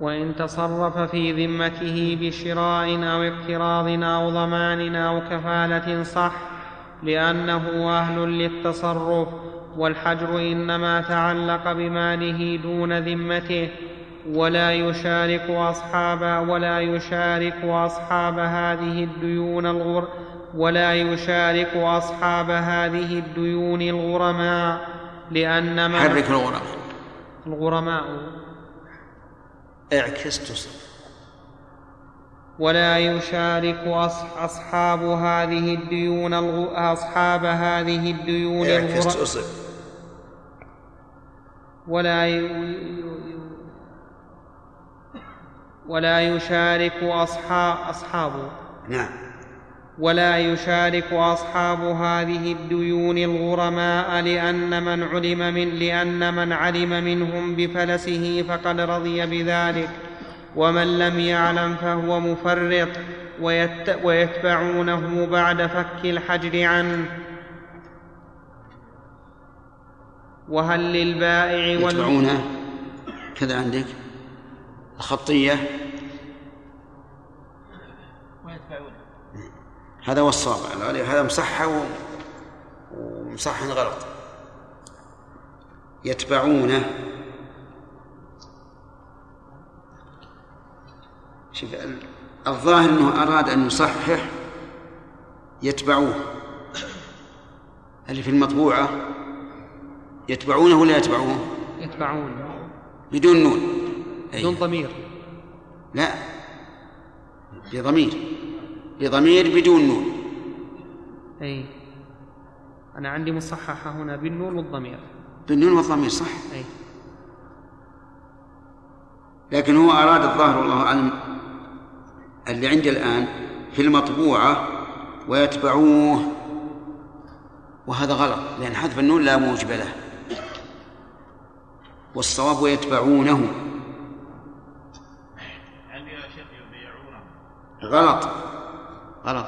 وإن تصرف في ذمته بشراء أو اقتراض أو ضمان أو كفالة صح لأنه أهل للتصرف والحجر إنما تعلق بماله دون ذمته ولا يشارك أصحاب ولا يشارك أصحاب هذه الديون الغر ولا يشارك أصحاب هذه الديون الغرماء لأن من حرك الغرماء. الغرماء. اعكس تصف ولا يشارك أص- أصحاب هذه الديون. أصحاب هذه الديون اعكس. تصف ولا. ولا يشارك أصحاب أصحاب نعم ولا يشارك أصحاب هذه الديون الغرماء لأن من علم من لأن من علم منهم بفلسه فقد رضي بذلك. ومن لم يعلم فهو مفرط ويت ويتبعونه بعد فك الحجر عنه. وهل للبائع يتبعونه؟ كذا عندك. الخطية هذا هو الصواب. العلي- هذا مصحة و- ومصحح غلط. يتبعونه. شوف ال- الظاهر إنه أراد أن يصحح يتبعوه. اللي في المطبوعة يتبعونه ولا يتبعوه؟ يتبعون. بدون نون. بدون ضمير. لا. بضمير. بضمير بدون نون. أي أنا عندي مصححة هنا بالنون والضمير. بالنون والضمير صح. أي. لكن هو أراد الظاهر والله أعلم اللي عندي الآن في المطبوعة ويتبعوه. وهذا غلط لأن حذف النون لا موجب له. والصواب ويتبعونه غلط. غلط.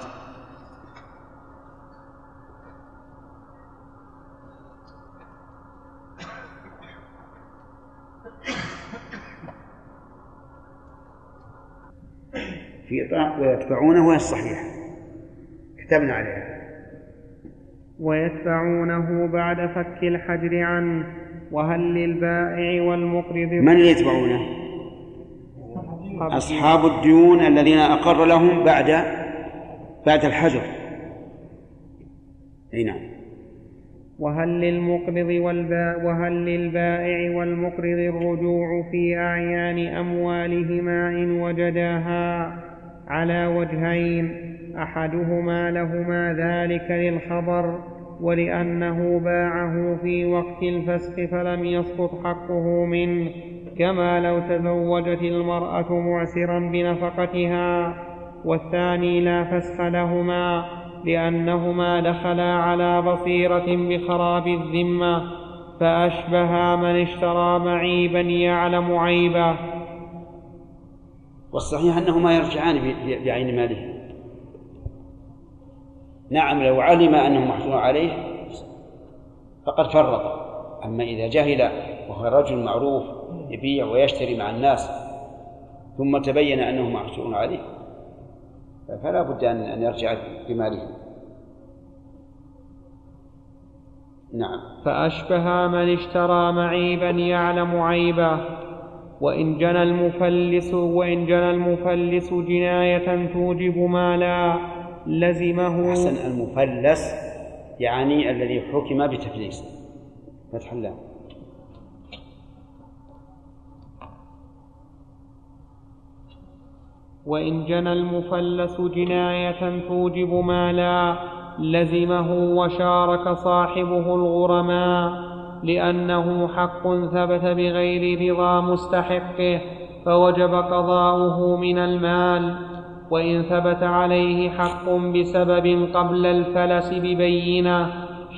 في ويتبعونه وهي الصحيحة كتبنا عليها. ويتبعونه بعد فك الحجر عنه. وهل للبائع والمقرض من اللي يتبعونه؟ أصحاب الديون الذين أقر لهم بعد بعد الحجر. أي نعم. وهل للمقرض والباء وهل للبائع والمقرض الرجوع في أعيان أموالهما إن وجداها على وجهين؟ أحدهما لهما ذلك للخبر ولأنه باعه في وقت الفسخ فلم يسقط حقه منه كما لو تزوجت المرأة معسرا بنفقتها. والثاني لا فسخ لهما لأنهما دخلا على بصيرة بخراب الذمة فأشبها من اشترى معيبا يعلم عيبه. والصحيح أنهما يرجعان بعين ماله. نعم لو علم أنه محصور عليه فقد فرط. أما إذا جهل وهو رجل معروف يبيع ويشتري مع الناس ثم تبين أنه محصور عليه فلا بد أن أن يرجع بماله. نعم. فأشبه من اشترى معيبا يعلم عيبه وإن جنى المفلس وإن جنى المفلس جناية توجب مالا لزمه. أحسن المفلس يعني الذي حكم بتفليس. فتح الله. وإن جنى المفلس جناية توجب مالا لزمه وشارك صاحبه الغرماء لأنه حق ثبت بغير رضا مستحقه فوجب قضاؤه من المال وإن ثبت عليه حق بسبب قبل الفلس ببينة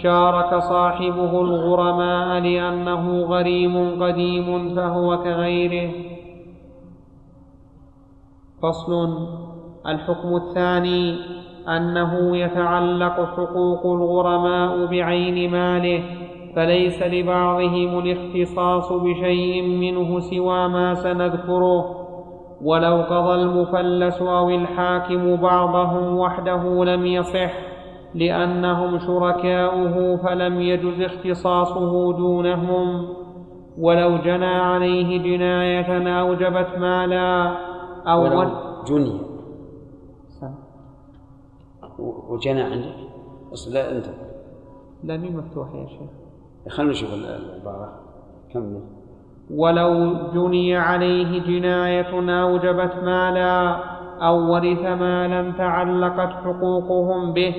شارك صاحبه الغرماء لأنه غريم قديم فهو كغيره. فصل. الحكم الثاني أنه يتعلق حقوق الغرماء بعين ماله فليس لبعضهم الاختصاص بشيء منه سوى ما سنذكره. ولو قضى المفلس أو الحاكم بعضهم وحده لم يصح لأنهم شركاؤه فلم يجز اختصاصه دونهم. ولو جنى عليه جناية أوجبت مالا أو ولو ول- جني وجنى عندك؟ أصل لا أنت. لا مي مفتوح يا شيخ؟ خلينا نشوف ال- العبارة. كمل ولو جني عليه جناية أوجبت مالا أو ورث مالا تعلقت حقوقهم به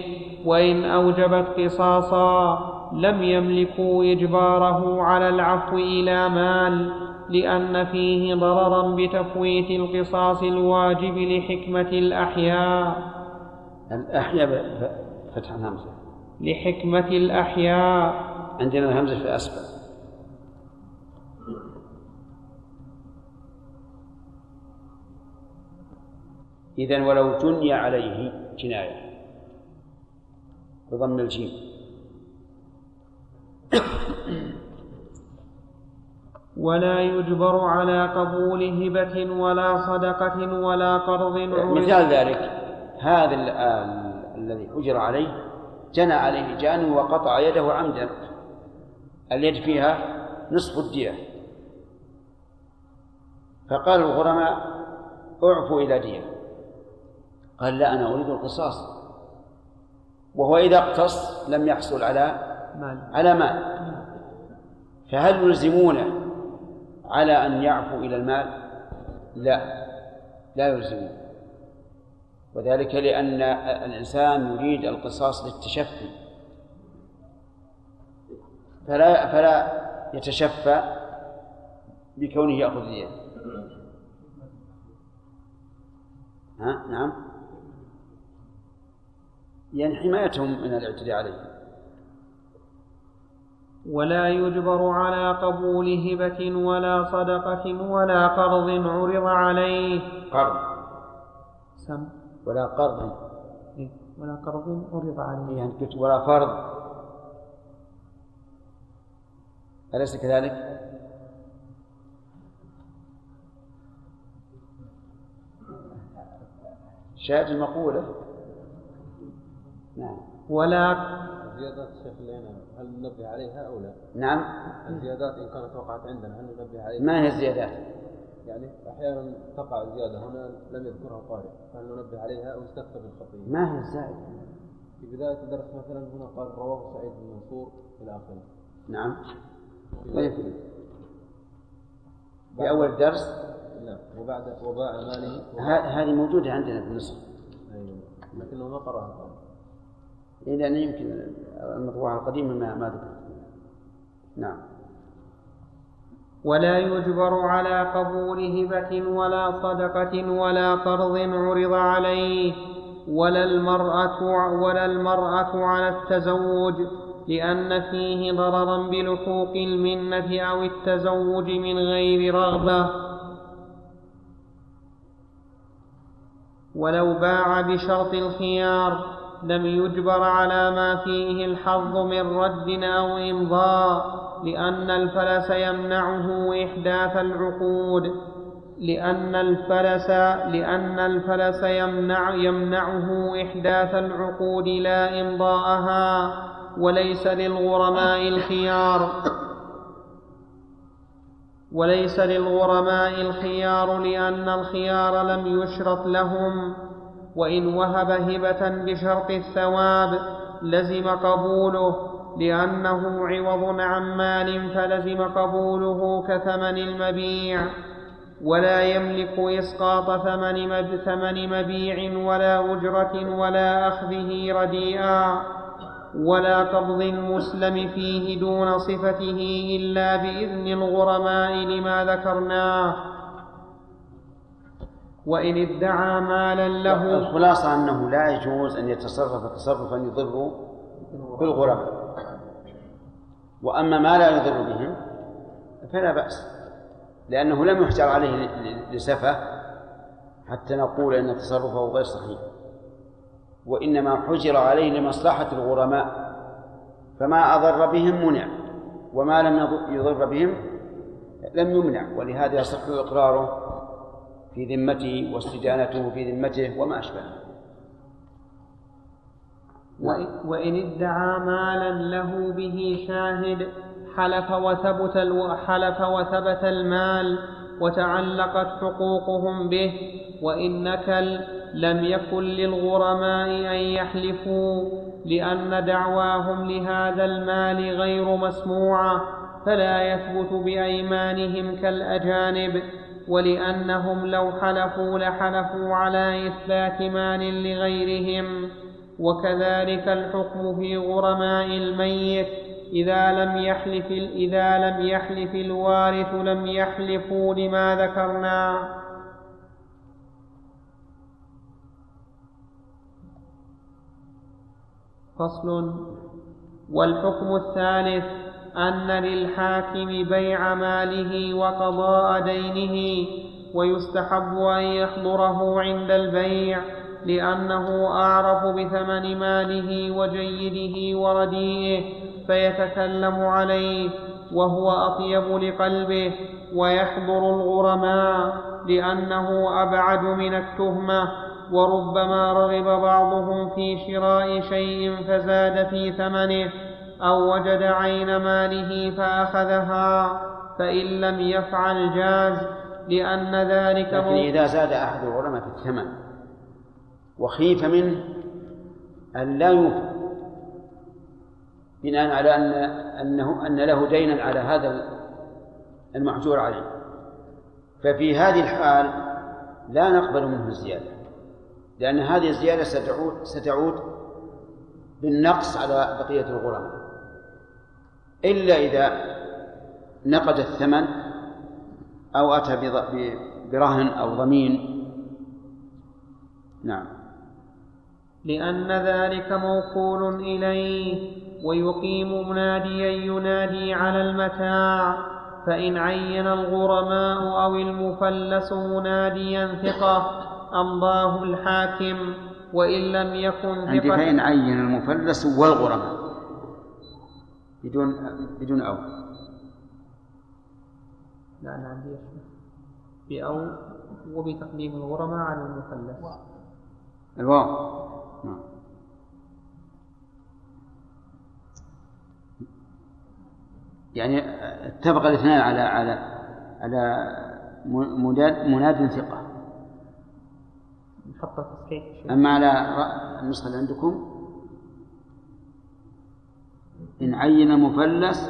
وإن أوجبت قصاصا لم يملكوا إجباره على العفو إلى مال. لأن فيه ضررا بتفويت القصاص الواجب لحكمة الأحياء. الأحياء فتح الهمزة. لحكمة الأحياء. عندنا الهمزة في أسفل إذا ولو جني عليه جناية. بضم الجيم. ولا يجبر على قبول هبة ولا صدقة ولا قرض مثال ذلك هذا ال- الذي أجر عليه جنى عليه جان وقطع يده عمدا. اليد فيها نصف الدية؟ فقال الغرماء أعفوا إلى دية. قال لا أنا أريد القصاص. وهو إذا اقتص لم يحصل على مال. على مال. فهل يلزمونه على أن يعفو إلى المال؟ لا لا يلزمون وذلك لأن الإنسان يريد القصاص للتشفي. فلا فلا يتشفى بكونه يأخذ دية ها؟ نعم. يعني حمايتهم من الاعتداء عليه. ولا يجبر على قبول هبة ولا صدقة ولا قرض عرض عليه. قرض. سم. ولا قرض. إيه، ولا قرض عرض عليه. يعني قلت ولا فرض. أليس كذلك؟ شاهد المقولة نعم. ولا اللي هنا هل ننبه عليها أو لا؟ نعم الزيادات إن كانت وقعت عندنا هل ننبه عليها؟ ما هي الزيادات؟ يعني أحيانا تقع زياده هنا لم يذكرها القارئ فهل ننبه عليها أو نستكفى بالخطيه؟ ما هي الزائدة؟ في بداية الدرس مثلا هنا قال رواه سعيد بن منصور إلى آخره. نعم وين في في أول الدرس نعم وبعد وباع ماله هذه موجودة عندنا في النصف أيوة. لكنه ما قرأها القارئ. لأن يمكن المطبوعة القديمة ما ما نعم. ولا يجبر على قبول هبة ولا صدقة ولا قرض عرض عليه ولا المرأة ولا المرأة على التزوج لأن فيه ضررا بلحوق المنة أو التزوج من غير رغبة. ولو باع بشرط الخيار لم يجبر على ما فيه الحظ من رد أو إمضاء لأن الفلس يمنعه إحداث العقود. لأن الفلس لأن الفلس يمنع يمنعه إحداث العقود لا إمضاءها وليس للغرماء الخيار. وليس للغرماء الخيار لأن الخيار لم يشرط لهم. وإن وهب هبة بشرط الثواب لزم قبوله لأنه عوض عن مال فلزم قبوله كثمن المبيع ولا يملك إسقاط ثمن ثمن مبيع ولا أجرة ولا أخذه رديئا ولا قبض المسلم فيه دون صفته إلا بإذن الغرماء لما ذكرناه. وإن ادعى مالا له. الخلاصة أنه لا يجوز أن يتصرف تصرفا يضر بالغرباء وأما ما لا يضر بهم فلا بأس لأنه لم يحجر عليه لسفة حتى نقول أن تصرفه غير صحيح. وإنما حجر عليه لمصلحة الغرماء فما أضر بهم منع وما لم يض- يضر بهم لم يمنع ولهذا يصح إقراره في ذمته واستدانته في ذمته وما أشبهه. وإ- وإن ادعى مالا له به شاهد حلف وثبت حلف وثبت المال وتعلقت حقوقهم به وإن نكل لم يكن للغرماء أن يحلفوا لأن دعواهم لهذا المال غير مسموعة فلا يثبت بأيمانهم كالأجانب. ولأنهم لو حلفوا لحلفوا على إثبات مال لغيرهم. وكذلك الحكم في غرماء الميت. إذا لم يحلف إذا لم يحلف الوارث لم يحلفوا لما ذكرنا. فصل. والحكم الثالث. أن للحاكم بيع ماله وقضاء دينه ويستحب أن يحضره عند البيع لأنه أعرف بثمن ماله وجيده ورديئه فيتكلم عليه وهو أطيب لقلبه ويحضر الغرماء لأنه أبعد من التهمة وربما رغب بعضهم في شراء شيء فزاد في ثمنه. أو وجد عين ماله فأخذها فإن لم يفعل جاز لأن ذلك لكن إذا زاد أحد الغرماء في الثمن وخيف منه أن لا يوفي بناء على أن أنه أن له دينا على هذا المحجور عليه. ففي هذه الحال لا نقبل منه الزيادة لأن هذه الزيادة ستعود ستعود بالنقص على بقية الغرماء. إلا إذا نقد الثمن أو أتى برهن أو ضمين. نعم. لأن ذلك موكول إليه ويقيم مناديا ينادي على المتاع فإن عين الغرماء أو المفلس مناديا ثقة أمضاه الحاكم وإن لم يكن عندي ثقة. فإن عين المفلس والغرماء. بدون بدون أو. لا أنا عندي بأو وبتقديم الغرماء على المفلس الواو. نعم. يعني اتفق الاثنان على على على مناد مناد ثقة. نحط تصحيح. أما على النسخة اللي عندكم إن عين المفلس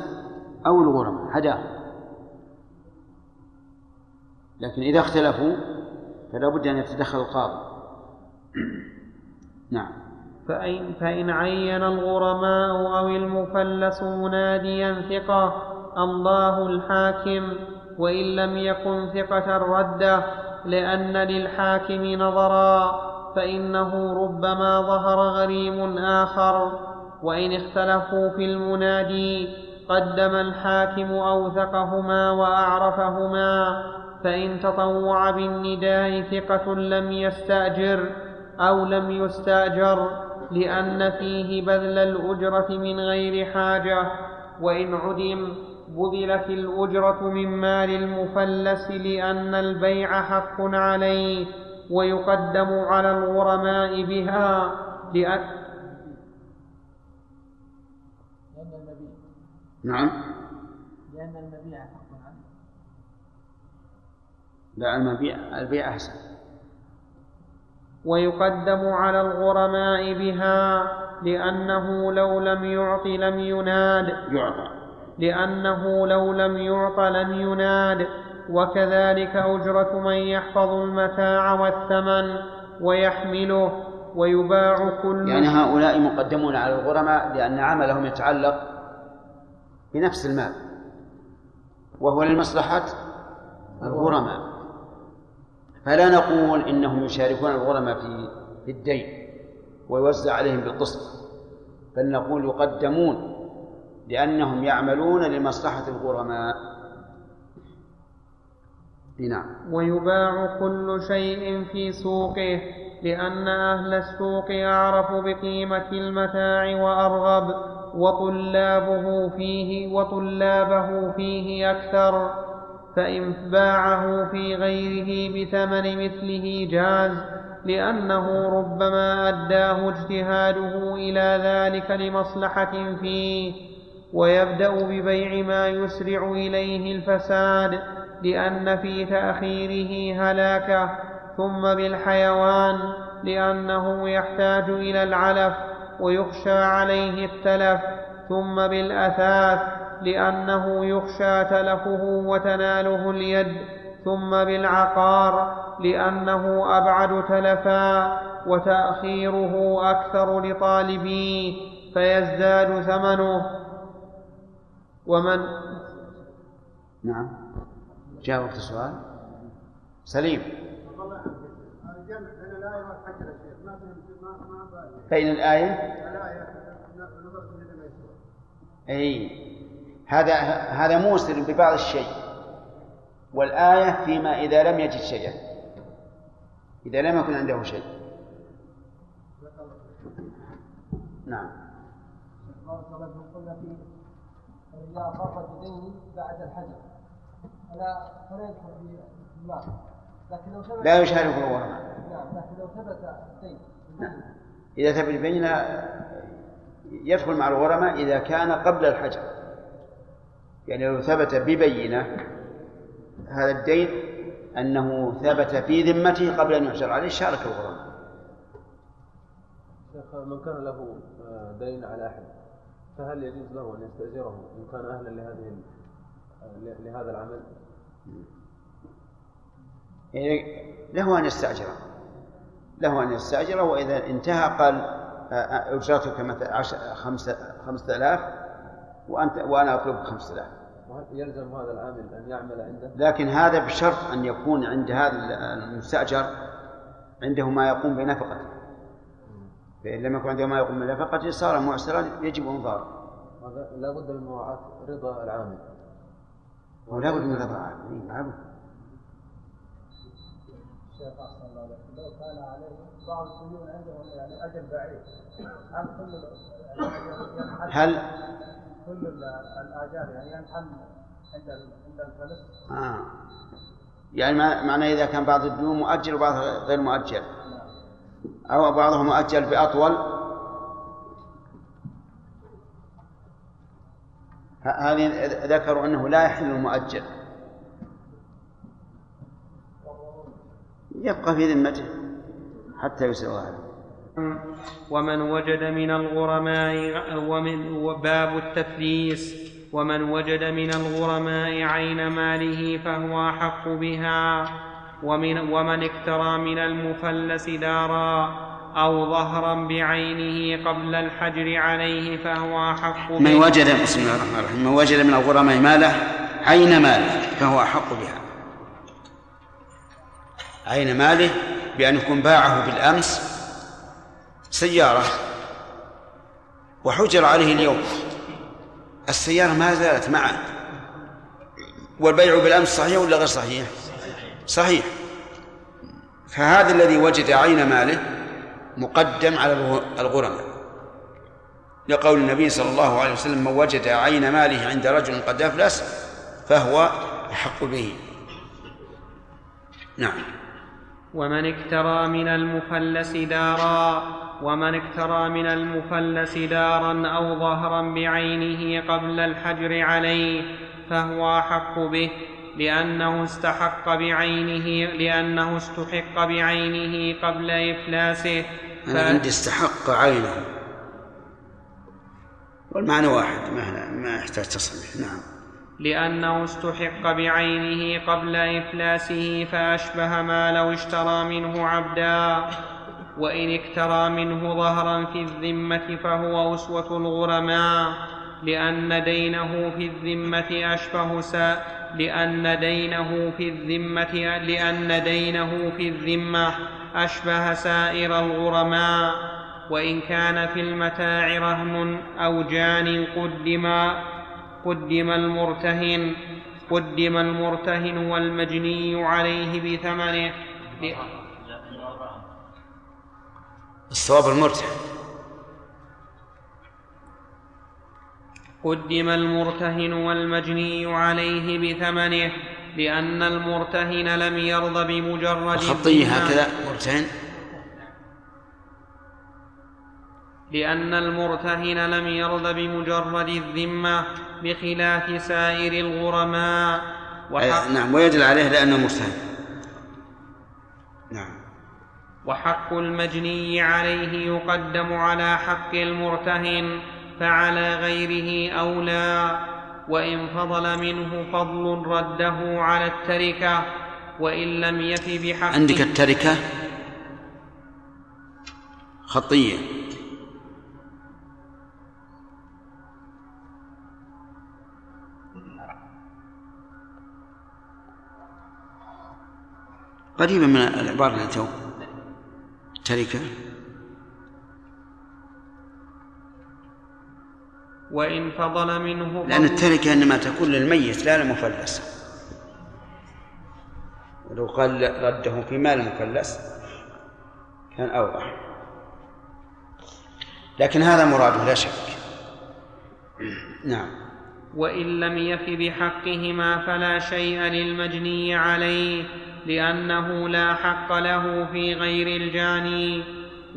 أو الغرماء هداه لكن إذا اختلفوا فلا بد أن يتدخل القاضي. نعم. فإن, فإن عين الغرماء أو المفلس مناديا ثقة أمضاه الحاكم. وإن لم يكن ثقة رده لأن للحاكم نظرا فإنه ربما ظهر غريم آخر. وإن اختلفوا في المنادي قدم الحاكم أوثقهما وأعرفهما فإن تطوع بالنداء ثقة لم يستأجر أو لم يستأجر لأن فيه بذل الأجرة من غير حاجة. وإن عدم بذلت الأجرة من مال المفلس لأن البيع حق عليه ويقدم على الغرماء بها لأن لأن المبيع نعم. لأن المبيع حق عنه لا المبيع البيع أحسن. ويقدم على الغرماء بها لأنه لو لم يعط لم يناد يعطى. لأنه لو لم يعط لم يناد وكذلك أجرة من يحفظ المتاع والثمن ويحمله ويباع كل يعني هؤلاء مقدمون على الغرماء لأن عملهم يتعلق بنفس المال وهو لمصلحة الغرماء. فلا نقول إنهم يشاركون الغرماء في في الدين ويوزع عليهم بالقسط بل نقول يقدمون لأنهم يعملون لمصلحة الغرماء. نعم. ويباع كل شيء في سوقه لأن أهل السوق أعرف بقيمة المتاع وأرغب. وطلابه فيه وطلابه فيه أكثر فإن باعه في غيره بثمن مثله جاز لأنه ربما أداه اجتهاده إلى ذلك لمصلحة فيه ويبدأ ببيع ما يسرع إليه الفساد لأن في تأخيره هلاكة ثم بالحيوان لأنه يحتاج إلى العلف. ويخشى عليه التلف ثم بالأثاث لأنه يخشى تلفه وتناله اليد ثم بالعقار لأنه أبعد تلفا وتأخيره أكثر لطالبيه فيزداد ثمنه. ومن؟ نعم. جاء وقت السؤال. سليم. بين الآية أي هذا هذا موسر ببعض الشيء. والآية فيما إذا لم يجد شيئا. إذا لم يكن عنده شيء. نعم. قلنا في بعد الحجر لكن لو ثبت لا يشارك الغرماء نعم لكن لو ثبت الدين. إذا ثبت بيننا يدخل مع الغرماء إذا كان قبل الحجر. يعني لو ثبت ببينة هذا الدين أنه ثبت في ذمته قبل أن يحجر عليه شارك الغرماء. شيخ من كان له آه، دين على أحد فهل يجوز له أن يستأجره؟ إن كان أهلا لهذه آه، لهذا العمل؟ يعني له أن يستأجره. له أن يستأجره وإذا انتهى قال آه، آه، أجرتك مثلا خمسة خمسة آلاف وأنت وأنا أطلبك خمسة آلاف. يلزم هذا العامل أن يعمل عنده؟ لكن هذا بشرط أن يكون عند هذا المستأجر عنده ما يقوم بنفقته. فإن لم يكن عنده ما يقوم بنفقته صار معسرا يجب إنظاره لا بد من مراعاة رضا العامل. ولا بد من رضا عامل لابد الشيخ احسن الله عليك لو كان عليه بعض الديون عندهم يعني أجل بعيد. هل كل يعني هل كل ال- الآجال يعني ينحل عند عند الفلس؟ آه. يعني معنى إذا كان بعض الديون مؤجل وبعضها غير مؤجل. أو بعضها مؤجل بأطول. هذه ذكروا أنه لا يحل المؤجل. يبقى في ذمته حتى يسر هذا ومن وجد من الغرماء ومن وباب التثليس ومن وجد من الغرماء عين ماله فهو أحق بها. ومن ومن اكترى من المفلس دارا أو ظهرا بعينه قبل الحجر عليه فهو أحق من به. وجد بسم الله الرحمن الرحيم. من وجد من الغرماء ماله عين ماله فهو أحق بها. عين ماله؟ بأن يكون باعه بالأمس. سيارة. وحجر عليه اليوم. السيارة ما زالت معه. والبيع بالأمس صحيح ولا غير صحيح؟ صحيح. فهذا الذي وجد عين ماله مقدم على الغرماء لقول النبي صلى الله عليه وسلم من وجد عين ماله عند رجل قد أفلس فهو أحق به. نعم. ومن اكترى من المفلس دارا ومن اكترى من المفلس دارا أو ظهرا بعينه قبل الحجر عليه فهو أحق به لأنه استحق بعينه لأنه استحق بعينه قبل إفلاسه. أنا عندي استحق عينه. والمعنى واحد ما ما يحتاج تصريح. نعم. لأنه استحق بعينه قبل إفلاسه فأشبه ما لو اشترى منه عبدا وإن اكترى منه ظهرا في الذمة فهو أسوة الغرماء لأن دينه في الذمة أشبه سا لأن دينه في الذمة لأن دينه في الذمة أشبه سائر الغرماء وإن كان في المتاع رهن أو جان قدم قدم المرتهن قدم المرتهن والمجني عليه بثمنه. الصواب المرتهن. قدم المرتهن والمجني عليه بثمنه لأن المرتهن لم يرض بمجرد خطية الذمة. هكذا مرتهن. لأن المرتهن لم يرض بمجرد الذمة بخلاف سائر الغرماء. وحق, نعم ويدل عليه لأنه مرتهن. نعم. وحق المجني عليه يقدم على حق المرتهن فعلى غيره أولى. وإن فضل منه فضل رده على التركة وإن لم يف بحقه عندك التركة؟ خطية. قريبة من العبارة التي تو تركة. وإن فضل منه لأن التركة إنما تكون للميت لا للمفلس. ولو قال رده في مال المفلس كان أوضح. لكن هذا مراده لا شك. نعم. وإن لم يف بحقهما فلا شيء للمجني عليه. لأنه لا حق له في غير الجاني.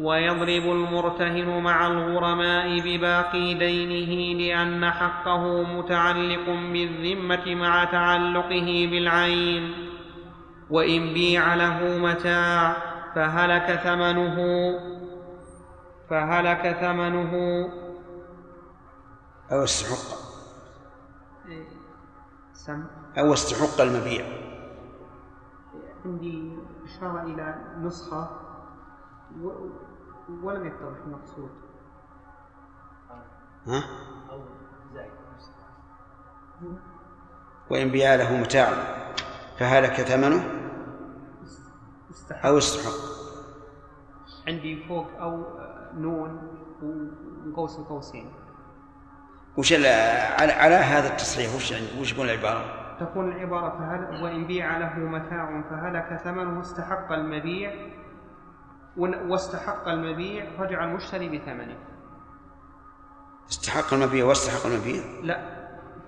ويضرب المرتهن مع الغرماء بباقي دينه لأن حقه متعلق بالذمة مع تعلقه بالعين. وإن بيع له متاع فهلك ثمنه فهلك ثمنه. أو استحق. سم. أو استحق المبيع. عندي إشارة إلى نسخة و... ولم يتضح المقصود ها؟ وإن بيع له متاع فهلك ثمنه استحق أو استحق عندي فوق أو نون وقوس قوسين وش على, على هذا التصحيح وش يعني وش يكون العبارة؟ تكون العبارة فهل وإن بيع له متاع فهلك ثمنه استحق المبيع واستحق المبيع رجع المشتري بثمنه. استحق المبيع واستحق المبيع؟ لا.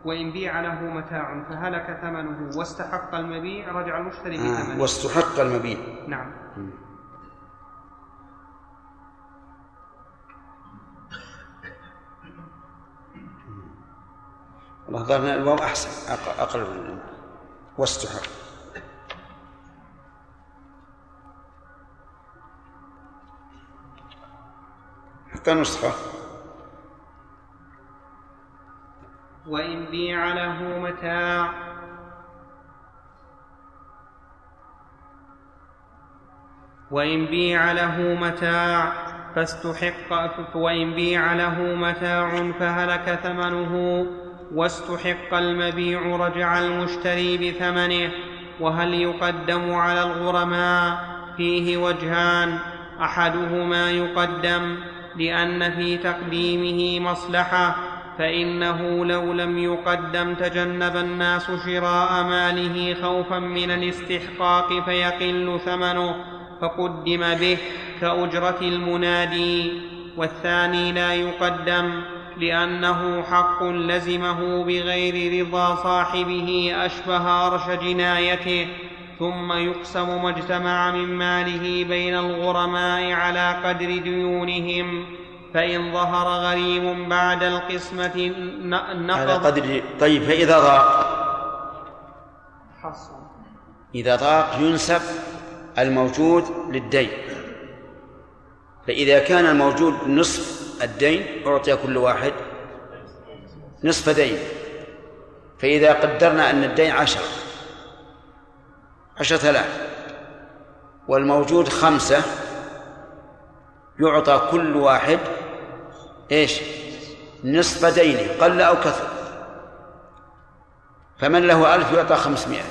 وإن بيع له متاع فهلك ثمنه واستحق المبيع رجع المشتري آه. بثمنه. واستحق المبيع. نعم. والله ظهرنا الواو أحسن أق- أقرب من واستحق حتى نسخة. وإن بيع له متاع. وإن بيع له متاع فاستحق وإن بيع له متاع فهلك ثمنه. واستحق المبيع رجع المشتري بثمنه وهل يقدم على الغرماء؟ فيه وجهان. أحدهما يقدم لأن في تقديمه مصلحة فإنه لو لم يقدم تجنب الناس شراء ماله خوفا من الاستحقاق فيقل ثمنه فقدم به كأجرة المنادي. والثاني لا يقدم لأنه حق لزمه بغير رضا صاحبه أشبه أرش جنايته ثم يقسم ما اجتمع من ماله بين الغرماء على قدر ديونهم فإن ظهر غريم بعد القسمة ن- على نقض قدر طيب فإذا ضاق حصل. إذا ضاق ينسب الموجود للدين فإذا كان الموجود نصف الدين أعطي كل واحد نصف دين. فإذا قدرنا أن الدين عشرة عشرة آلاف والموجود خمسة يعطى كل واحد إيش؟ نصف دينه قل أو كثر. فمن له ألف يعطى خمسمائة.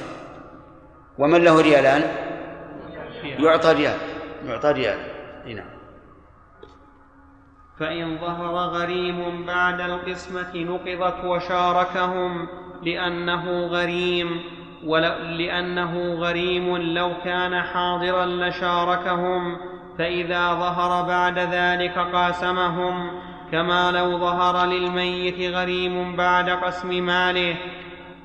ومن له ريالان؟ يعطى ريال يعطى ريال. نعم. فإن ظهر غريم بعد القسمة نقضت وشاركهم لأنه غريم لأنه غريم لو كان حاضرا لشاركهم فإذا ظهر بعد ذلك قاسمهم. كما لو ظهر للميت غريم بعد قسم ماله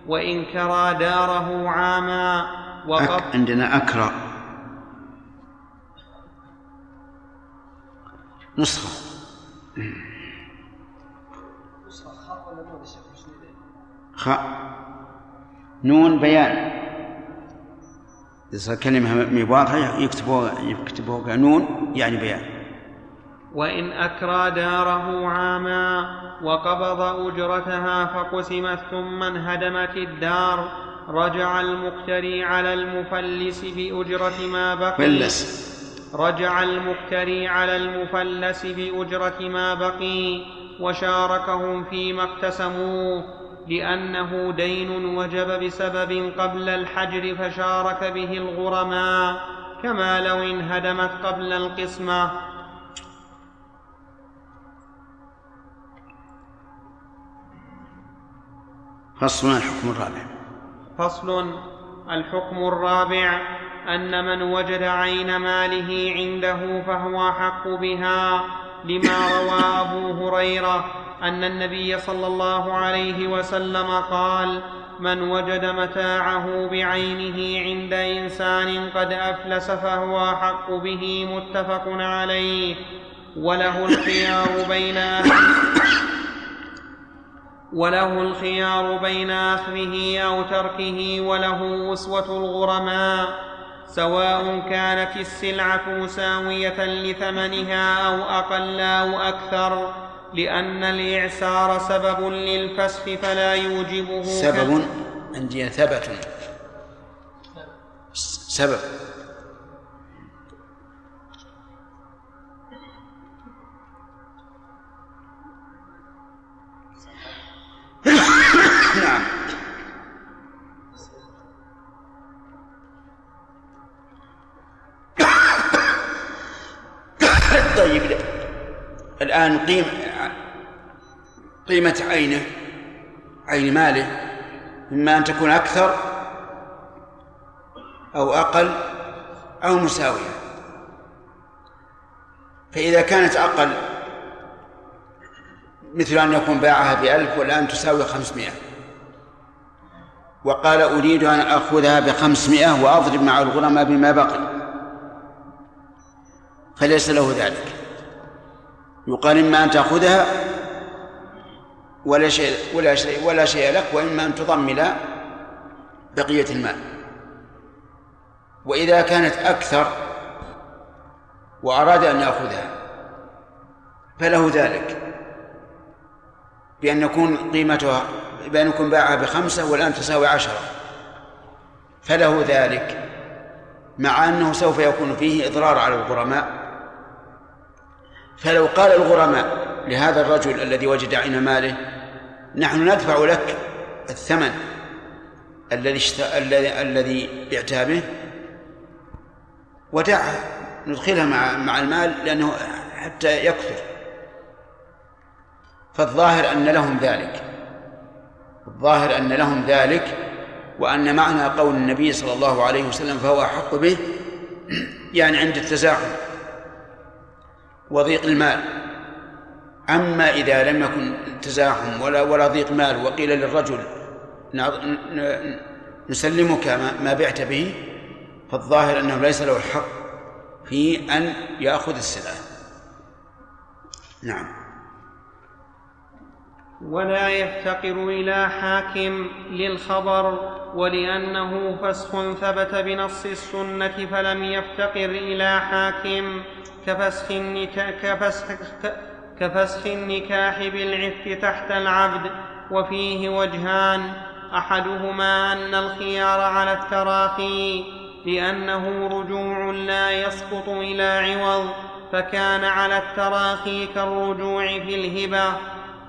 وإن كرى داره عاما أك... عندنا أكرى نسخة. خاء نون بيان. إذا كلمة واضحة يكتبوها يكتبوها نون يعني بيان. وإن أكرى داره عاما وقبض أجرتها فقسمت ثم انهدمت الدار رجع المقتري على المفلس بأجرة ما بقي. فلس. رجع المقتري على المفلس بأجرة ما بقي وشاركهم فيما اقتسموه. لأنه دين وجب بسبب قبل الحجر فشارك به الغرماء كما لو انهدمت قبل القسمة. فصل الحكم الرابع. فصل الحكم الرابع أن من وجد عين ماله عنده فهو أحق بها لما روى أبو هريرة أن النبي صلى الله عليه وسلم قال من وجد متاعه بعينه عند إنسان قد أفلس فهو أحق به متفق عليه وله الخيار بين وله الخيار بين أخذه أو تركه وله أسوة الغرماء سواء كانت السلعة مساوية لثمنها أو أقل أو أكثر لأن الإعسار سبب للفسخ فلا يوجبه سبب عندي ثبت. سبب. نعم. طيب الآن قيم قيمة عينه عين ماله إما أن تكون أكثر أو أقل أو مساوية. فإذا كانت أقل مثل أن يكون باعها بألف والآن تساوي خمسمائة. وقال أريد أن أخذها بخمسمائة وأضرب مع الغرماء بما بقي. فليس له ذلك. يقال إما أن تأخذها ولا شيء ولا شيء ولا شيء لك وإما أن تضمن بقية المال. وإذا كانت أكثر وأراد أن يأخذها فله ذلك بأن يكون قيمتها بأن يكون باعها بخمسة والآن تساوي عشرة. فله ذلك مع أنه سوف يكون فيه إضرار على الغرماء. فلو قال الغرماء لهذا الرجل الذي وجد عين ماله نحن ندفع لك الثمن الذي الذي الذي بعتها به ودعها ندخلها مع مع المال لأنه حتى يكثر. فالظاهر أن لهم ذلك. الظاهر أن لهم ذلك وأن معنى قول النبي صلى الله عليه وسلم فهو أحق به يعني عند التزاحم وضيق المال. أما إذا لم يكن تزاحم ولا ولا ضيق مال وقيل للرجل نسلمك ما بعت به فالظاهر أنه ليس له الحق في أن يأخذ السلعة. نعم. ولا يفتقر إلى حاكم للخبر ولأنه فسخ ثبت بنص السنة فلم يفتقر إلى حاكم كفسخ كفسخ كفسخ النكاح بالعفك تحت العبد وفيه وجهان. أحدهما أن الخيار على التراخي لأنه رجوع لا يسقط إلى عوض فكان على التراخي كالرجوع في الهبة.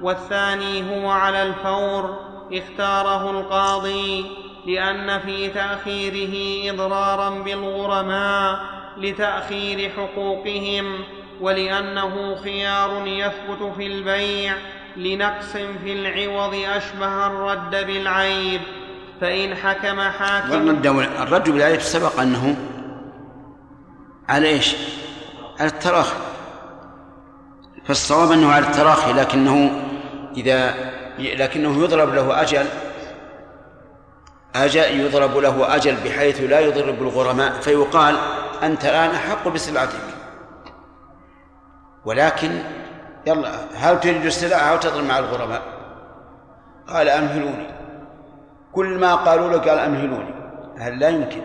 والثاني هو على الفور اختاره القاضي لأن في تأخيره إضرارا بالغرماء لتأخير حقوقهم. ولأنه خيار يثبت في البيع لنقص في العوض أشبه الرد بالعيب فإن حكم حاكم الرد بالعيب سبق أنه على إيش؟ على التراخي. فالصواب أنه على التراخي لكنه إذا لكنه يضرب له أجل أجل يضرب له أجل بحيث لا يضرب الغرماء فيقال أنت الآن أحق بسلعتك ولكن يلا هل تريد السلعة أو تضرب مع الغرماء قال أمهلوني. كل ما قالوا له قال أمهلوني. هل لا يمكن؟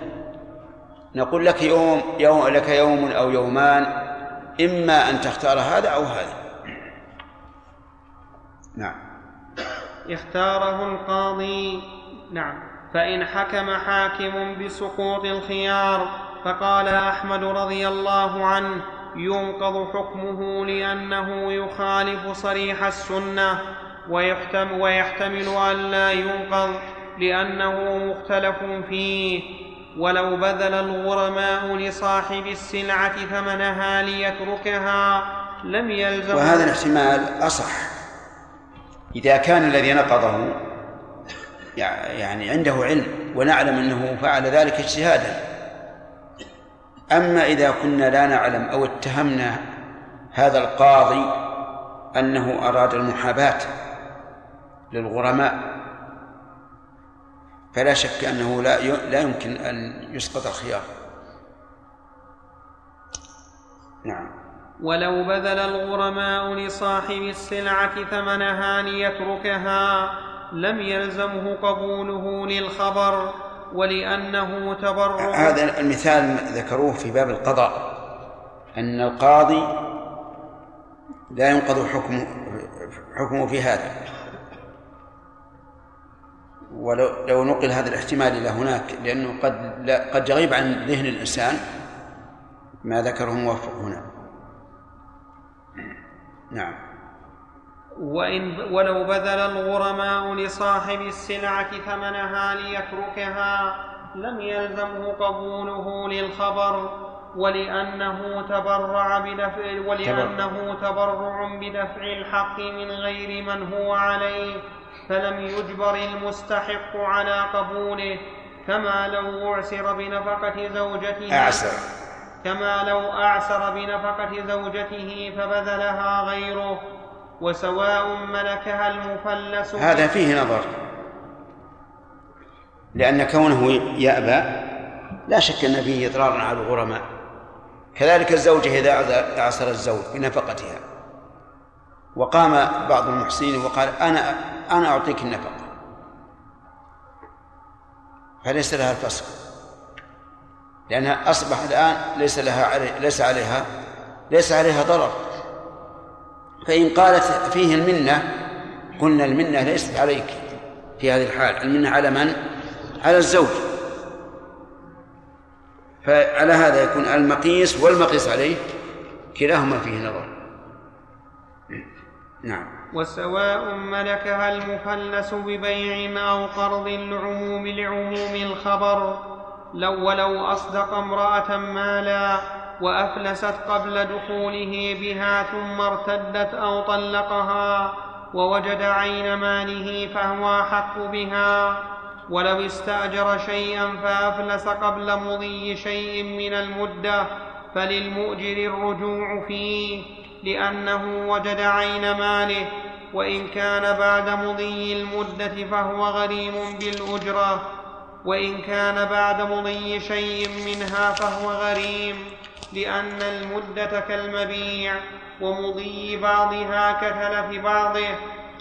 نقول لك يوم, يوم لك يوم أو يومان إما أن تختار هذا أو هذا. نعم. اختاره القاضي نعم. فإن حكم حاكم بسقوط الخيار فقال أحمد رضي الله عنه ينقض حكمه لأنه يخالف صريح السنة ويحتمل, ويحتمل أن لا ينقض لأنه مختلف فيه. ولو بذل الغرماء لصاحب السلعة ثمنها ليتركها لم يلزم وهذا الاحتمال أصح. إذا كان الذي نقضه يعني عنده علم ونعلم أنه فعل ذلك اجتهادا أما إذا كنا لا نعلم أو اتهمنا هذا القاضي أنه أراد المحاباة للغرماء فلا شك أنه لا لا يمكن أن يسقط الخيار. نعم. ولو بذل الغرماء لصاحب السلعة ثمنها ليتركها لم يلزمه قبوله للخبر. ولأنه تبرع هذا المثال ذكروه في باب القضاء أن القاضي لا ينقض حكمه حكمه في هذا. ولو لو نقل هذا الاحتمال إلى هناك لأنه قد لا قد يغيب عن ذهن الإنسان ما ذكره موفق هنا. نعم. وإن ولو بذل الغرماء لصاحب السلعة ثمنها ليتركها لم يلزمه قبوله للخبر ولأنه تبرع بدفع ولأنه تبرع بدفع الحق من غير من هو عليه فلم يجبر المستحق على قبوله. كما لو أعسر بنفقة زوجته أعسر. كما لو أعسر بنفقة زوجته فبذلها غيره. وسواء ملكها المفلس هذا فيه نظر. لأن كونه يأبى لا شك أن فيه إضرار على الغرماء. كذلك الزوجة إذا أعسر الزوج بنفقتها. وقام بعض المحسنين وقال أنا أنا أعطيك النفقة. فليس لها الفسخ لأنها أصبح الآن ليس لها علي ليس عليها ليس عليها ضرر. فإن قالت فيه المنة قلنا المنة ليست عليك في هذه الحال المنة على من؟ على الزوج. فعلى هذا يكون المقيس والمقيس عليه كلاهما فيه نظر. نعم. وسواء ملكها المفلس ببيع أو قرض لعموم لعموم الخبر لو ولو أصدق امرأة مالا وأفلست قبل دخوله بها ثم ارتدت أو طلقها ووجد عين ماله فهو أحق بها. ولو استأجر شيئا فأفلس قبل مضي شيء من المدة فللمؤجر الرجوع فيه لأنه وجد عين ماله وإن كان بعد مضي المدة فهو غريم بالأجرة وإن كان بعد مضي شيء منها فهو غريم. لأن المدة كالمبيع ومضي بعضها كتلف بعضه.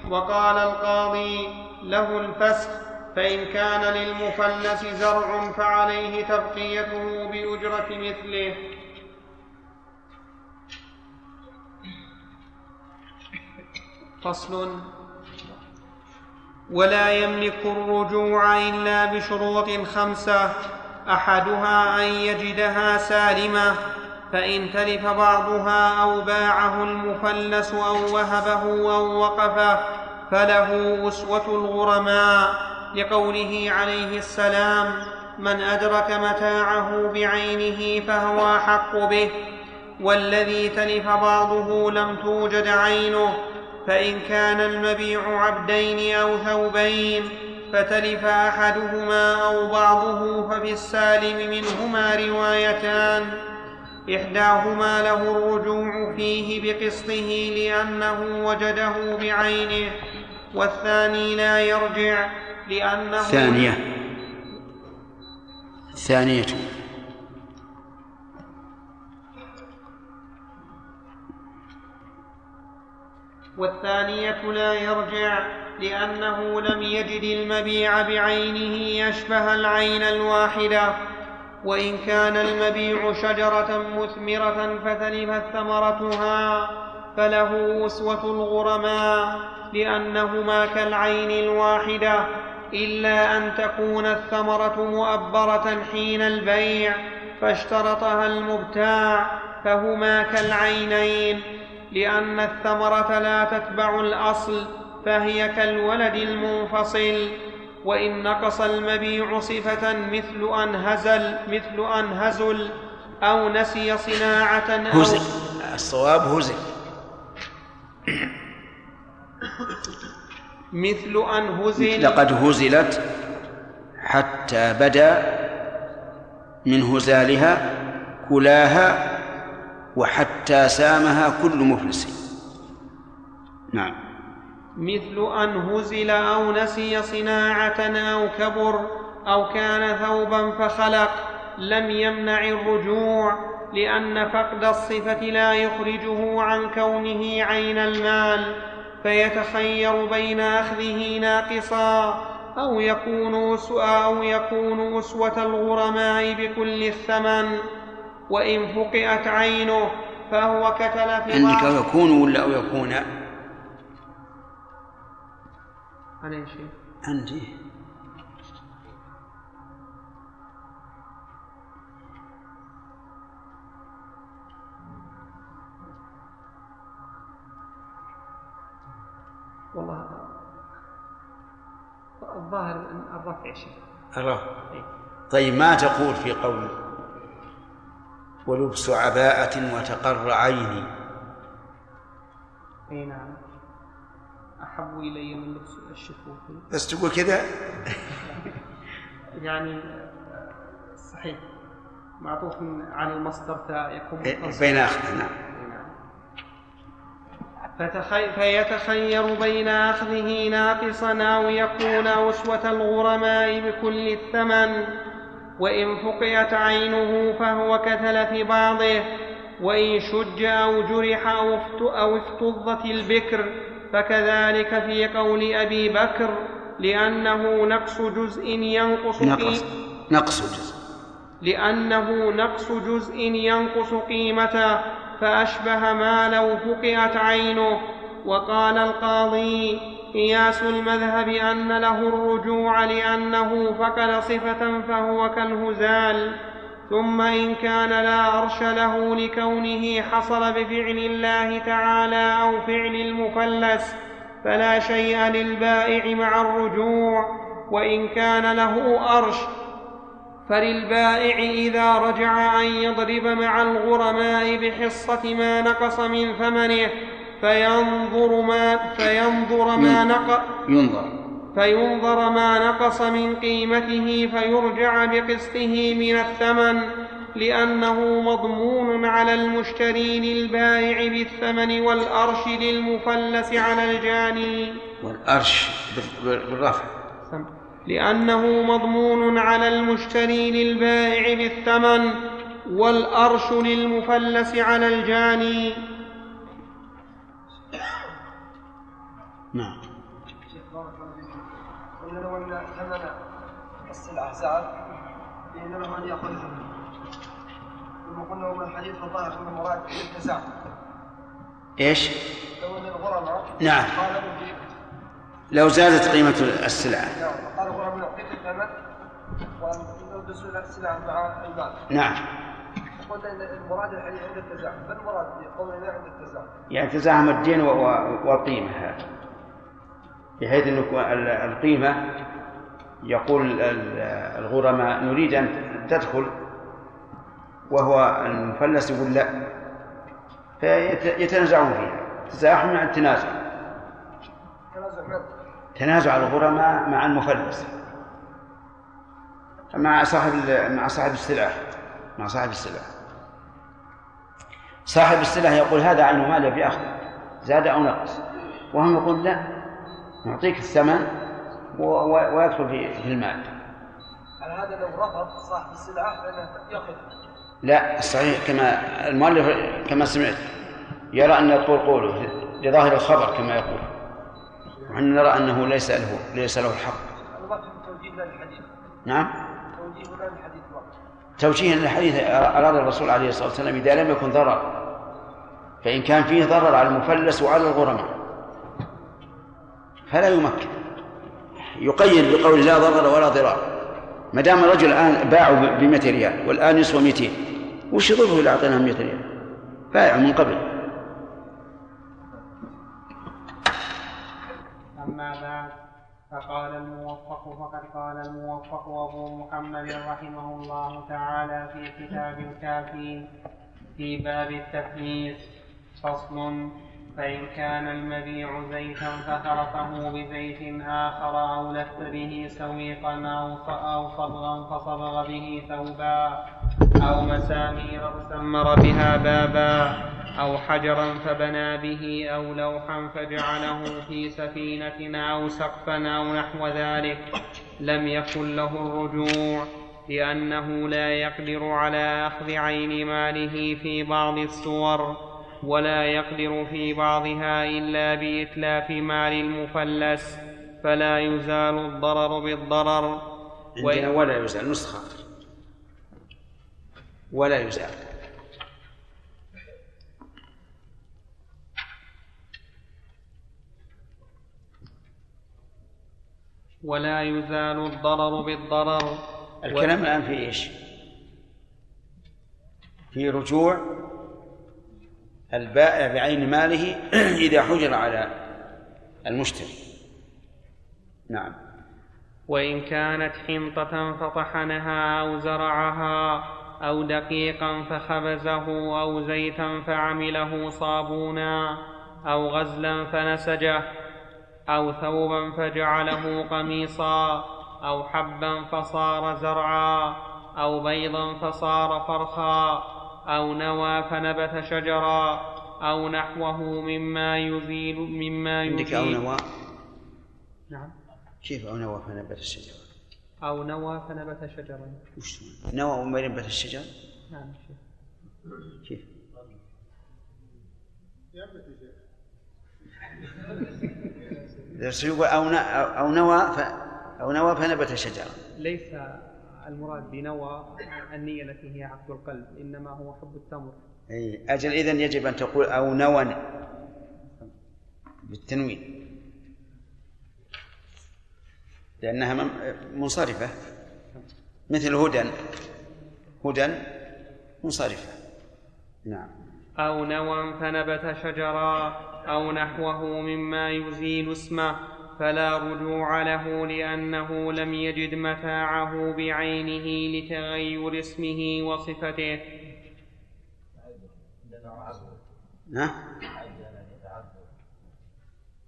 وقال القاضي له الفسخ فإن كان للمفلس زرع فعليه تبقيته بأجرة مثله. فصل ولا يملك الرجوع إلا بشروط خمسة. أحدها أن يجدها سالمة. فإن تلف بعضها أو باعه المفلس أو وهبه أو وقفه فله أسوة الغرماء لقوله عليه السلام من أدرك متاعه بعينه فهو أحق به والذي تلف بعضه لم توجد عينه فإن كان المبيع عبدين أو ثوبين فتلف أحدهما أو بعضه ففي السالم منهما روايتان. إحداهما له الرجوع فيه بقسطه لأنه وجده بعينه والثاني لا يرجع لأنه ثانية. ثانية. والثانية لا يرجع لأنه لم يجد المبيع بعينه يشبه العين الواحدة. وإن كان المبيع شجرة مثمرة فتلفت ثمرتها فله أسوة الغرماء لأنهما كالعين الواحدة إلا أن تكون الثمرة مؤبرة حين البيع فاشترطها المبتاع فهما كالعينين لأن الثمرة لا تتبع الأصل فهي كالولد المنفصل. وإن نقص المبيع صفة مثل أن هزل مثل أن هزل أو نسي صناعة أو هزل. الصواب هزل. مثل أن هزل. لقد هزلت حتى بدا من هزالها كلاها وحتى سامها كل مفلس. نعم. مثل أن هزل أو نسي صناعة أو كبر أو كان ثوبا فخلق لم يمنع الرجوع لأن فقد الصفة لا يخرجه عن كونه عين المال فيتخير بين أخذه ناقصا أو يكون أسوة أو يكون أسوة الغرماء بكل الثمن. وإن فقئت عينه فهو كتلف عندك أو يكون ولا أو يكون؟ أنا يا شيخ عندي. والله الظاهر أن الرفع يا شيخ الرفع طيب ما تقول في قول؟ ولبس عباءة وتقر عيني. أي نعم. أحب إلي من لبس الشفوف بس تقول كذا يعني صحيح. معطوف على المصدر فيكون متصل. بين أخذ نعم. فتخي... فيتخير بين أخذه ناقصا أو يكون أسوة الغرماء بكل الثمن. وإن فقئت عينه فهو كتلف بعضه. وإن شج أو جرح أو افتضت البكر فكذلك في قول أبي بكر لأنه نقص جزء ينقص نقص. نقص جزء. لأنه نقص جزء ينقص قيمته فأشبه ما لو فقئت عينه. وقال القاضي قياس المذهب أن له الرجوع لأنه فقد صفة فهو كالهزال. ثم إن كان لا أرش له لكونه حصل بفعل الله تعالى أو فعل المفلس فلا شيء للبائع مع الرجوع وإن كان له أرش فللبائع إذا رجع أن يضرب مع الغرماء بحصة ما نقص من ثمنه فينظر ما فينظر ما نق ينظر. فينظر ما نقص من قيمته فيرجع بقسطه من الثمن لأنه مضمون على المشتري للبائع بالثمن والأرش للمفلس على الجاني. والأرش بال- بالرفع. لأنه مضمون على المشتري للبائع بالثمن والأرش للمفلس على الجاني. نعم. ثمن السلعه زاد فان له ان ياخذها ثم قلنا من الحديث الظاهر ان المراد التزام إيش؟ لو أن الغرماء نعم. في لو زادت قيمة السلعة. نعم قال الغرماء نعطيك الثمن ونلبس السلعه مع المال نعم. قلنا إن المراد الحديث عند التزام ما المراد بقولنا عند التزام يعني تزاحم الدين و- و- والقيمة هذا بحيث أن يكون ال- القيمة يقول ال- الغرماء نريد أن تدخل وهو المفلس يقول لا. فيتنازعون فيها. تزاحم مع التنازع. تنازع الغرماء مع المفلس. مع صاحب مع صاحب السلعة مع صاحب السلعة صاحب السلعة يقول هذا عين مال بأخذ؟ زاد أو نقص؟ وهم يقول لا. نعطيك الثمن. ويدخل في في المال على هذا لو رفض صاحب السلعة فإنه يأخذ لا الصحيح كما المؤلف كما سمعت يرى أن يطول قوله لظاهر الخبر كما يقول. ونحن نرى أنه ليس له ليس له الحق. توجيه للحديث نعم. توجيه للحديث فقط توجيها للحديث أراد الرسول عليه الصلاة والسلام إذا لم يكن ضرر فإن كان فيه ضرر على المفلس وعلى الغرماء فلا يمكن. يقيد بقول لا ضرر ولا ضرار. ما دام الرجل الآن باعه ب 200 ريال والآن يسوى 200 وش يضره إذا أعطيناه 100 ريال؟ بائع من قبل. أما بعد فقال الموفق فقد قال الموفق أبو محمد رحمه الله تعالى في كتاب الكافي في باب التفليس فصل فإن كان المبيع زيتا فخلطه بزيت آخر أو لف به سويقا أو صبغا فصبغ به ثوبا أو مسامير فسمر بها بابا أو حجرا فبنى به أو لوحا فجعله في سفينة أو سقفا أو نحو ذلك لم يكن له الرجوع لأنه لا يقدر على أخذ عين ماله في بعض الصور ولا يقدر في بعضها إلا بإتلاف مال المفلس فلا يزال الضرر بالضرر. عندنا ولا يزال نسخة ولا يزال. ولا يزال الضرر بالضرر. الكلام الآن في إيش؟ في رجوع البائع بعين ماله إذا حجر على المشتري. نعم. وإن كانت حنطة فطحنها أو زرعها أو دقيقا فخبزه أو زيتا فعمله صابونا أو غزلا فنسجه أو ثوبا فجعله قميصا أو حبا فصار زرعا أو بيضا فصار فرخا أو نوى فنبت شجرا أو نحوه مما يزيل مما عندك أو يزيل. نوى؟ نعم. كيف أو نوى فنبت الشجرة؟ أو نوى فنبت شجرا. وش نوى وما ينبت الشجر نعم شيخ. كيف؟ درس يقول أو نوى ف أو نوى فنبت شجرة. ليس المراد بنوى النية التي هي عقد القلب إنما هو حب التمر. أي أجل إذن يجب أن تقول أو نوى. بالتنوين. لأنها منصرفة. مثل هدى. هدى منصرفة. نعم. أو نوى فنبت شجرا أو نحوه مما يزيل اسمه. فلا رجوع له لأنه لم يجد متاعه بعينه لتغير اسمه وصفته؟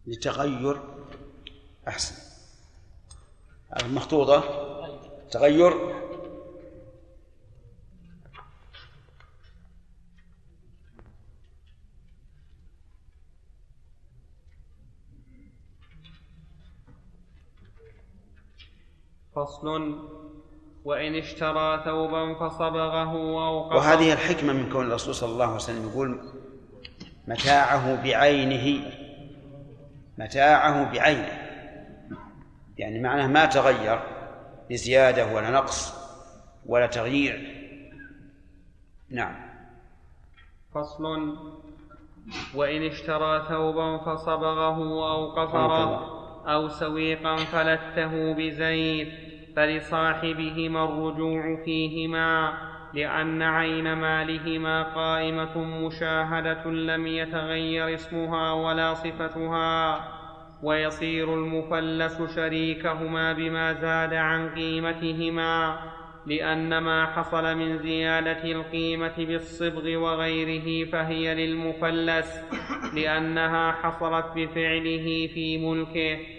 لتغير أحسن. المخطوطة؟ تغير فصل وإن اشترى ثوبا فصبغه أو وهذه الحكمة من كون الرسول صلى الله عليه وسلم يقول متاعه بعينه متاعه بعينه. يعني معناه ما تغير بزيادة ولا نقص ولا تغيير. نعم. فصل وإن اشترى ثوبا فصبغه أو قصره أو سويقا فلته بزيت. فلصاحبهما الرجوع فيهما لأن عين مالهما قائمة مشاهدة لم يتغير اسمها ولا صفتها ويصير المفلس شريكهما بما زاد عن قيمتهما لأن ما حصل من زيادة القيمة بالصبغ وغيره فهي للمفلس لأنها حصلت بفعله في ملكه.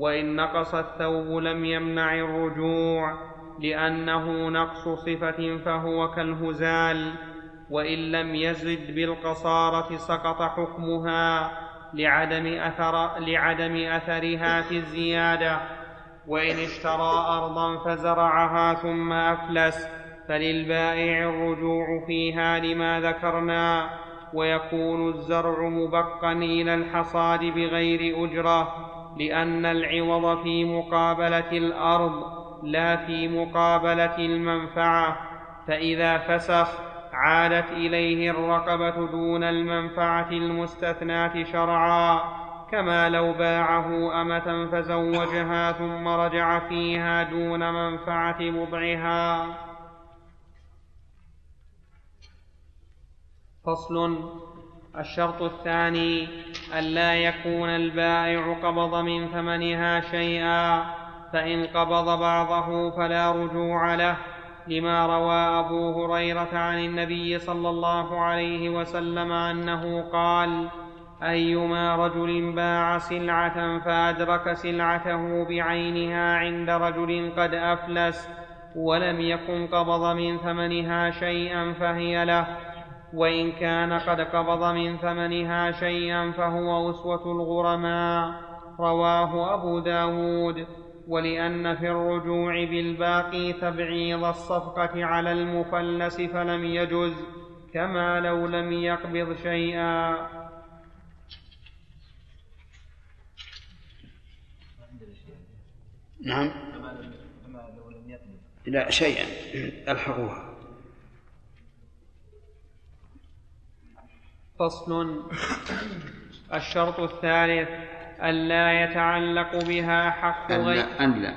وإن نقص الثوب لم يمنع الرجوع لأنه نقص صفة فهو كالهزال وإن لم يزد بالقصارة سقط حكمها لعدم أثر لعدم أثرها في الزيادة. وإن اشترى أرضا فزرعها ثم أفلس فللبائع الرجوع فيها لما ذكرنا ويكون الزرع مبقا إلى الحصاد بغير أجرة. لأن العوض في مقابلة الأرض لا في مقابلة المنفعة فإذا فسخ عادت إليه الرقبة دون المنفعة المستثناة شرعا كما لو باعه أمة فزوجها ثم رجع فيها دون منفعة بضعها فصل الشرط الثاني ألا يكون البائع قبض من ثمنها شيئا فإن قبض بعضه فلا رجوع له لما روى أبو هريرة عن النبي صلى الله عليه وسلم أنه قال أيما رجل باع سلعة فأدرك سلعته بعينها عند رجل قد أفلس ولم يكن قبض من ثمنها شيئا فهي له. وإن كان قد قبض من ثمنها شيئا فهو أسوة الغرماء. رواه أبو داود. ولأن في الرجوع بالباقي تبعيض الصفقة على المفلس فلم يجز كما لو لم يقبض شيئا. نعم. لا شيئا. ألحقوها. فصل. الشرط الثالث ألا يتعلق بها حق غير. أن لا.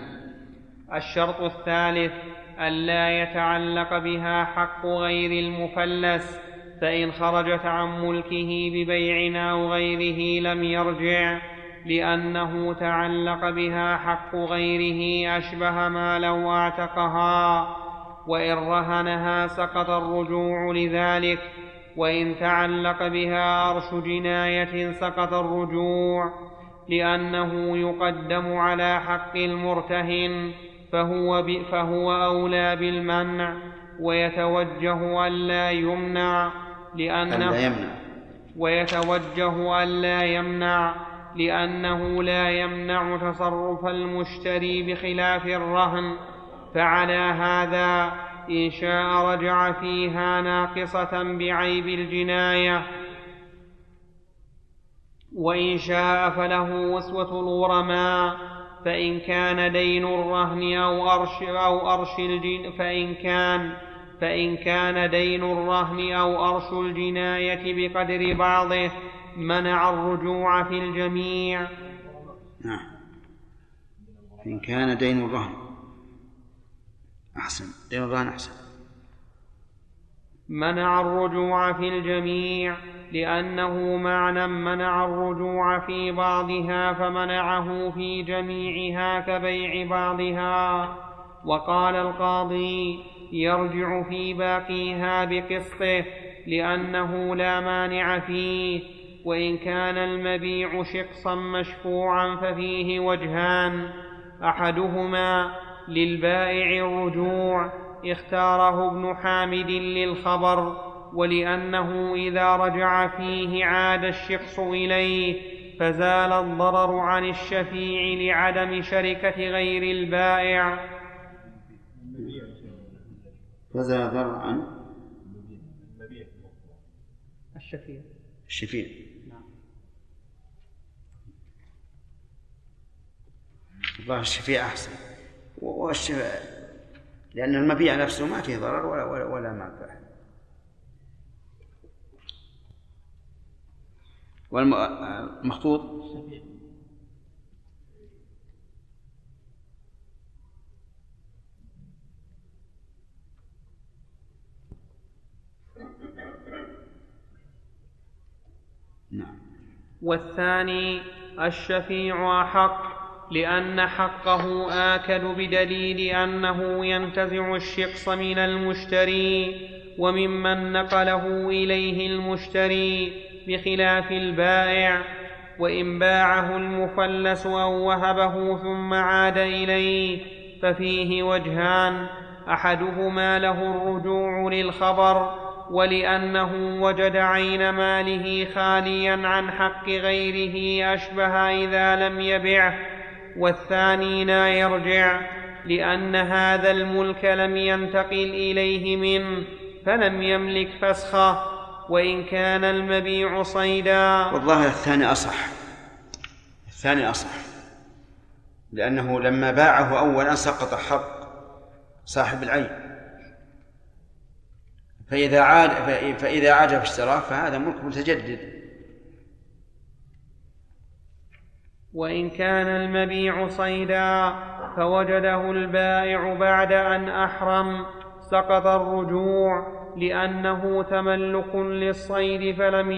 الشرط الثالث ألا يتعلق بها حق غير المفلس فإن خرجت عن ملكه ببيع أو غيره لم يرجع لأنه تعلق بها حق غيره أشبه ما لو أعتقها. وإن رهنها سقط الرجوع لذلك وإن تعلق بها أرش جناية سقط الرجوع لأنه يقدم على حق المرتهن فهو, فهو أولى بالمنع ويتوجه ألا يمنع لأنه ألا يمنع. ويتوجه ألا يمنع لأنه لا يمنع تصرف المشتري بخلاف الرهن فعلى هذا إن شاء رجع فيها ناقصة بعيب الجناية. وإن شاء فله وسوة الغرماء فإن كان دين الرهن أو أرش أو أرش الجن فإن كان فإن كان دين الرهن أو أرش الجناية بقدر بعضه منع الرجوع في الجميع. نعم. إن كان دين الرهن. أحسن. الرهن أحسن. منع الرجوع في الجميع لأنه معنى منع الرجوع في بعضها فمنعه في جميعها كبيع بعضها. وقال القاضي يرجع في باقيها بقسطه لأنه لا مانع فيه وإن كان المبيع شقصا مشفوعا ففيه وجهان. أحدهما للبائع الرجوع اختاره ابن حامد للخبر ولأنه إذا رجع فيه عاد الشخص إليه فزال الضرر عن الشفيع لعدم شركة غير البائع. فزال الضرر عن الشفيع. الشفيع. الله الشفيع أحسن. والشفيع لأن المبيع نفسه ما فيه ضرر ولا ولا, ولا منفعة والمخطوط نعم. والثاني الشفيع أحق لأن حقه آكد بدليل أنه ينتزع الشقص من المشتري وممن نقله إليه المشتري بخلاف البائع وإن باعه المفلس أو وهبه ثم عاد إليه ففيه وجهان أحدهما له الرجوع للخبر ولأنه وجد عين ماله خاليا عن حق غيره أشبه إذا لم يبعه. والثاني لا يرجع لأن هذا الملك لم ينتقل إليه منه فلم يملك فسخه وإن كان المبيع صيدا. والله الثاني أصح الثاني أصح لأنه لما باعه أولا سقط حق صاحب العين. فإذا عاد فإذا عاد فاشتراه فهذا ملك متجدد. وإن كان المبيع صيدا فوجده البائع بعد أن أحرم سقط الرجوع لأنه تملك للصيد فلم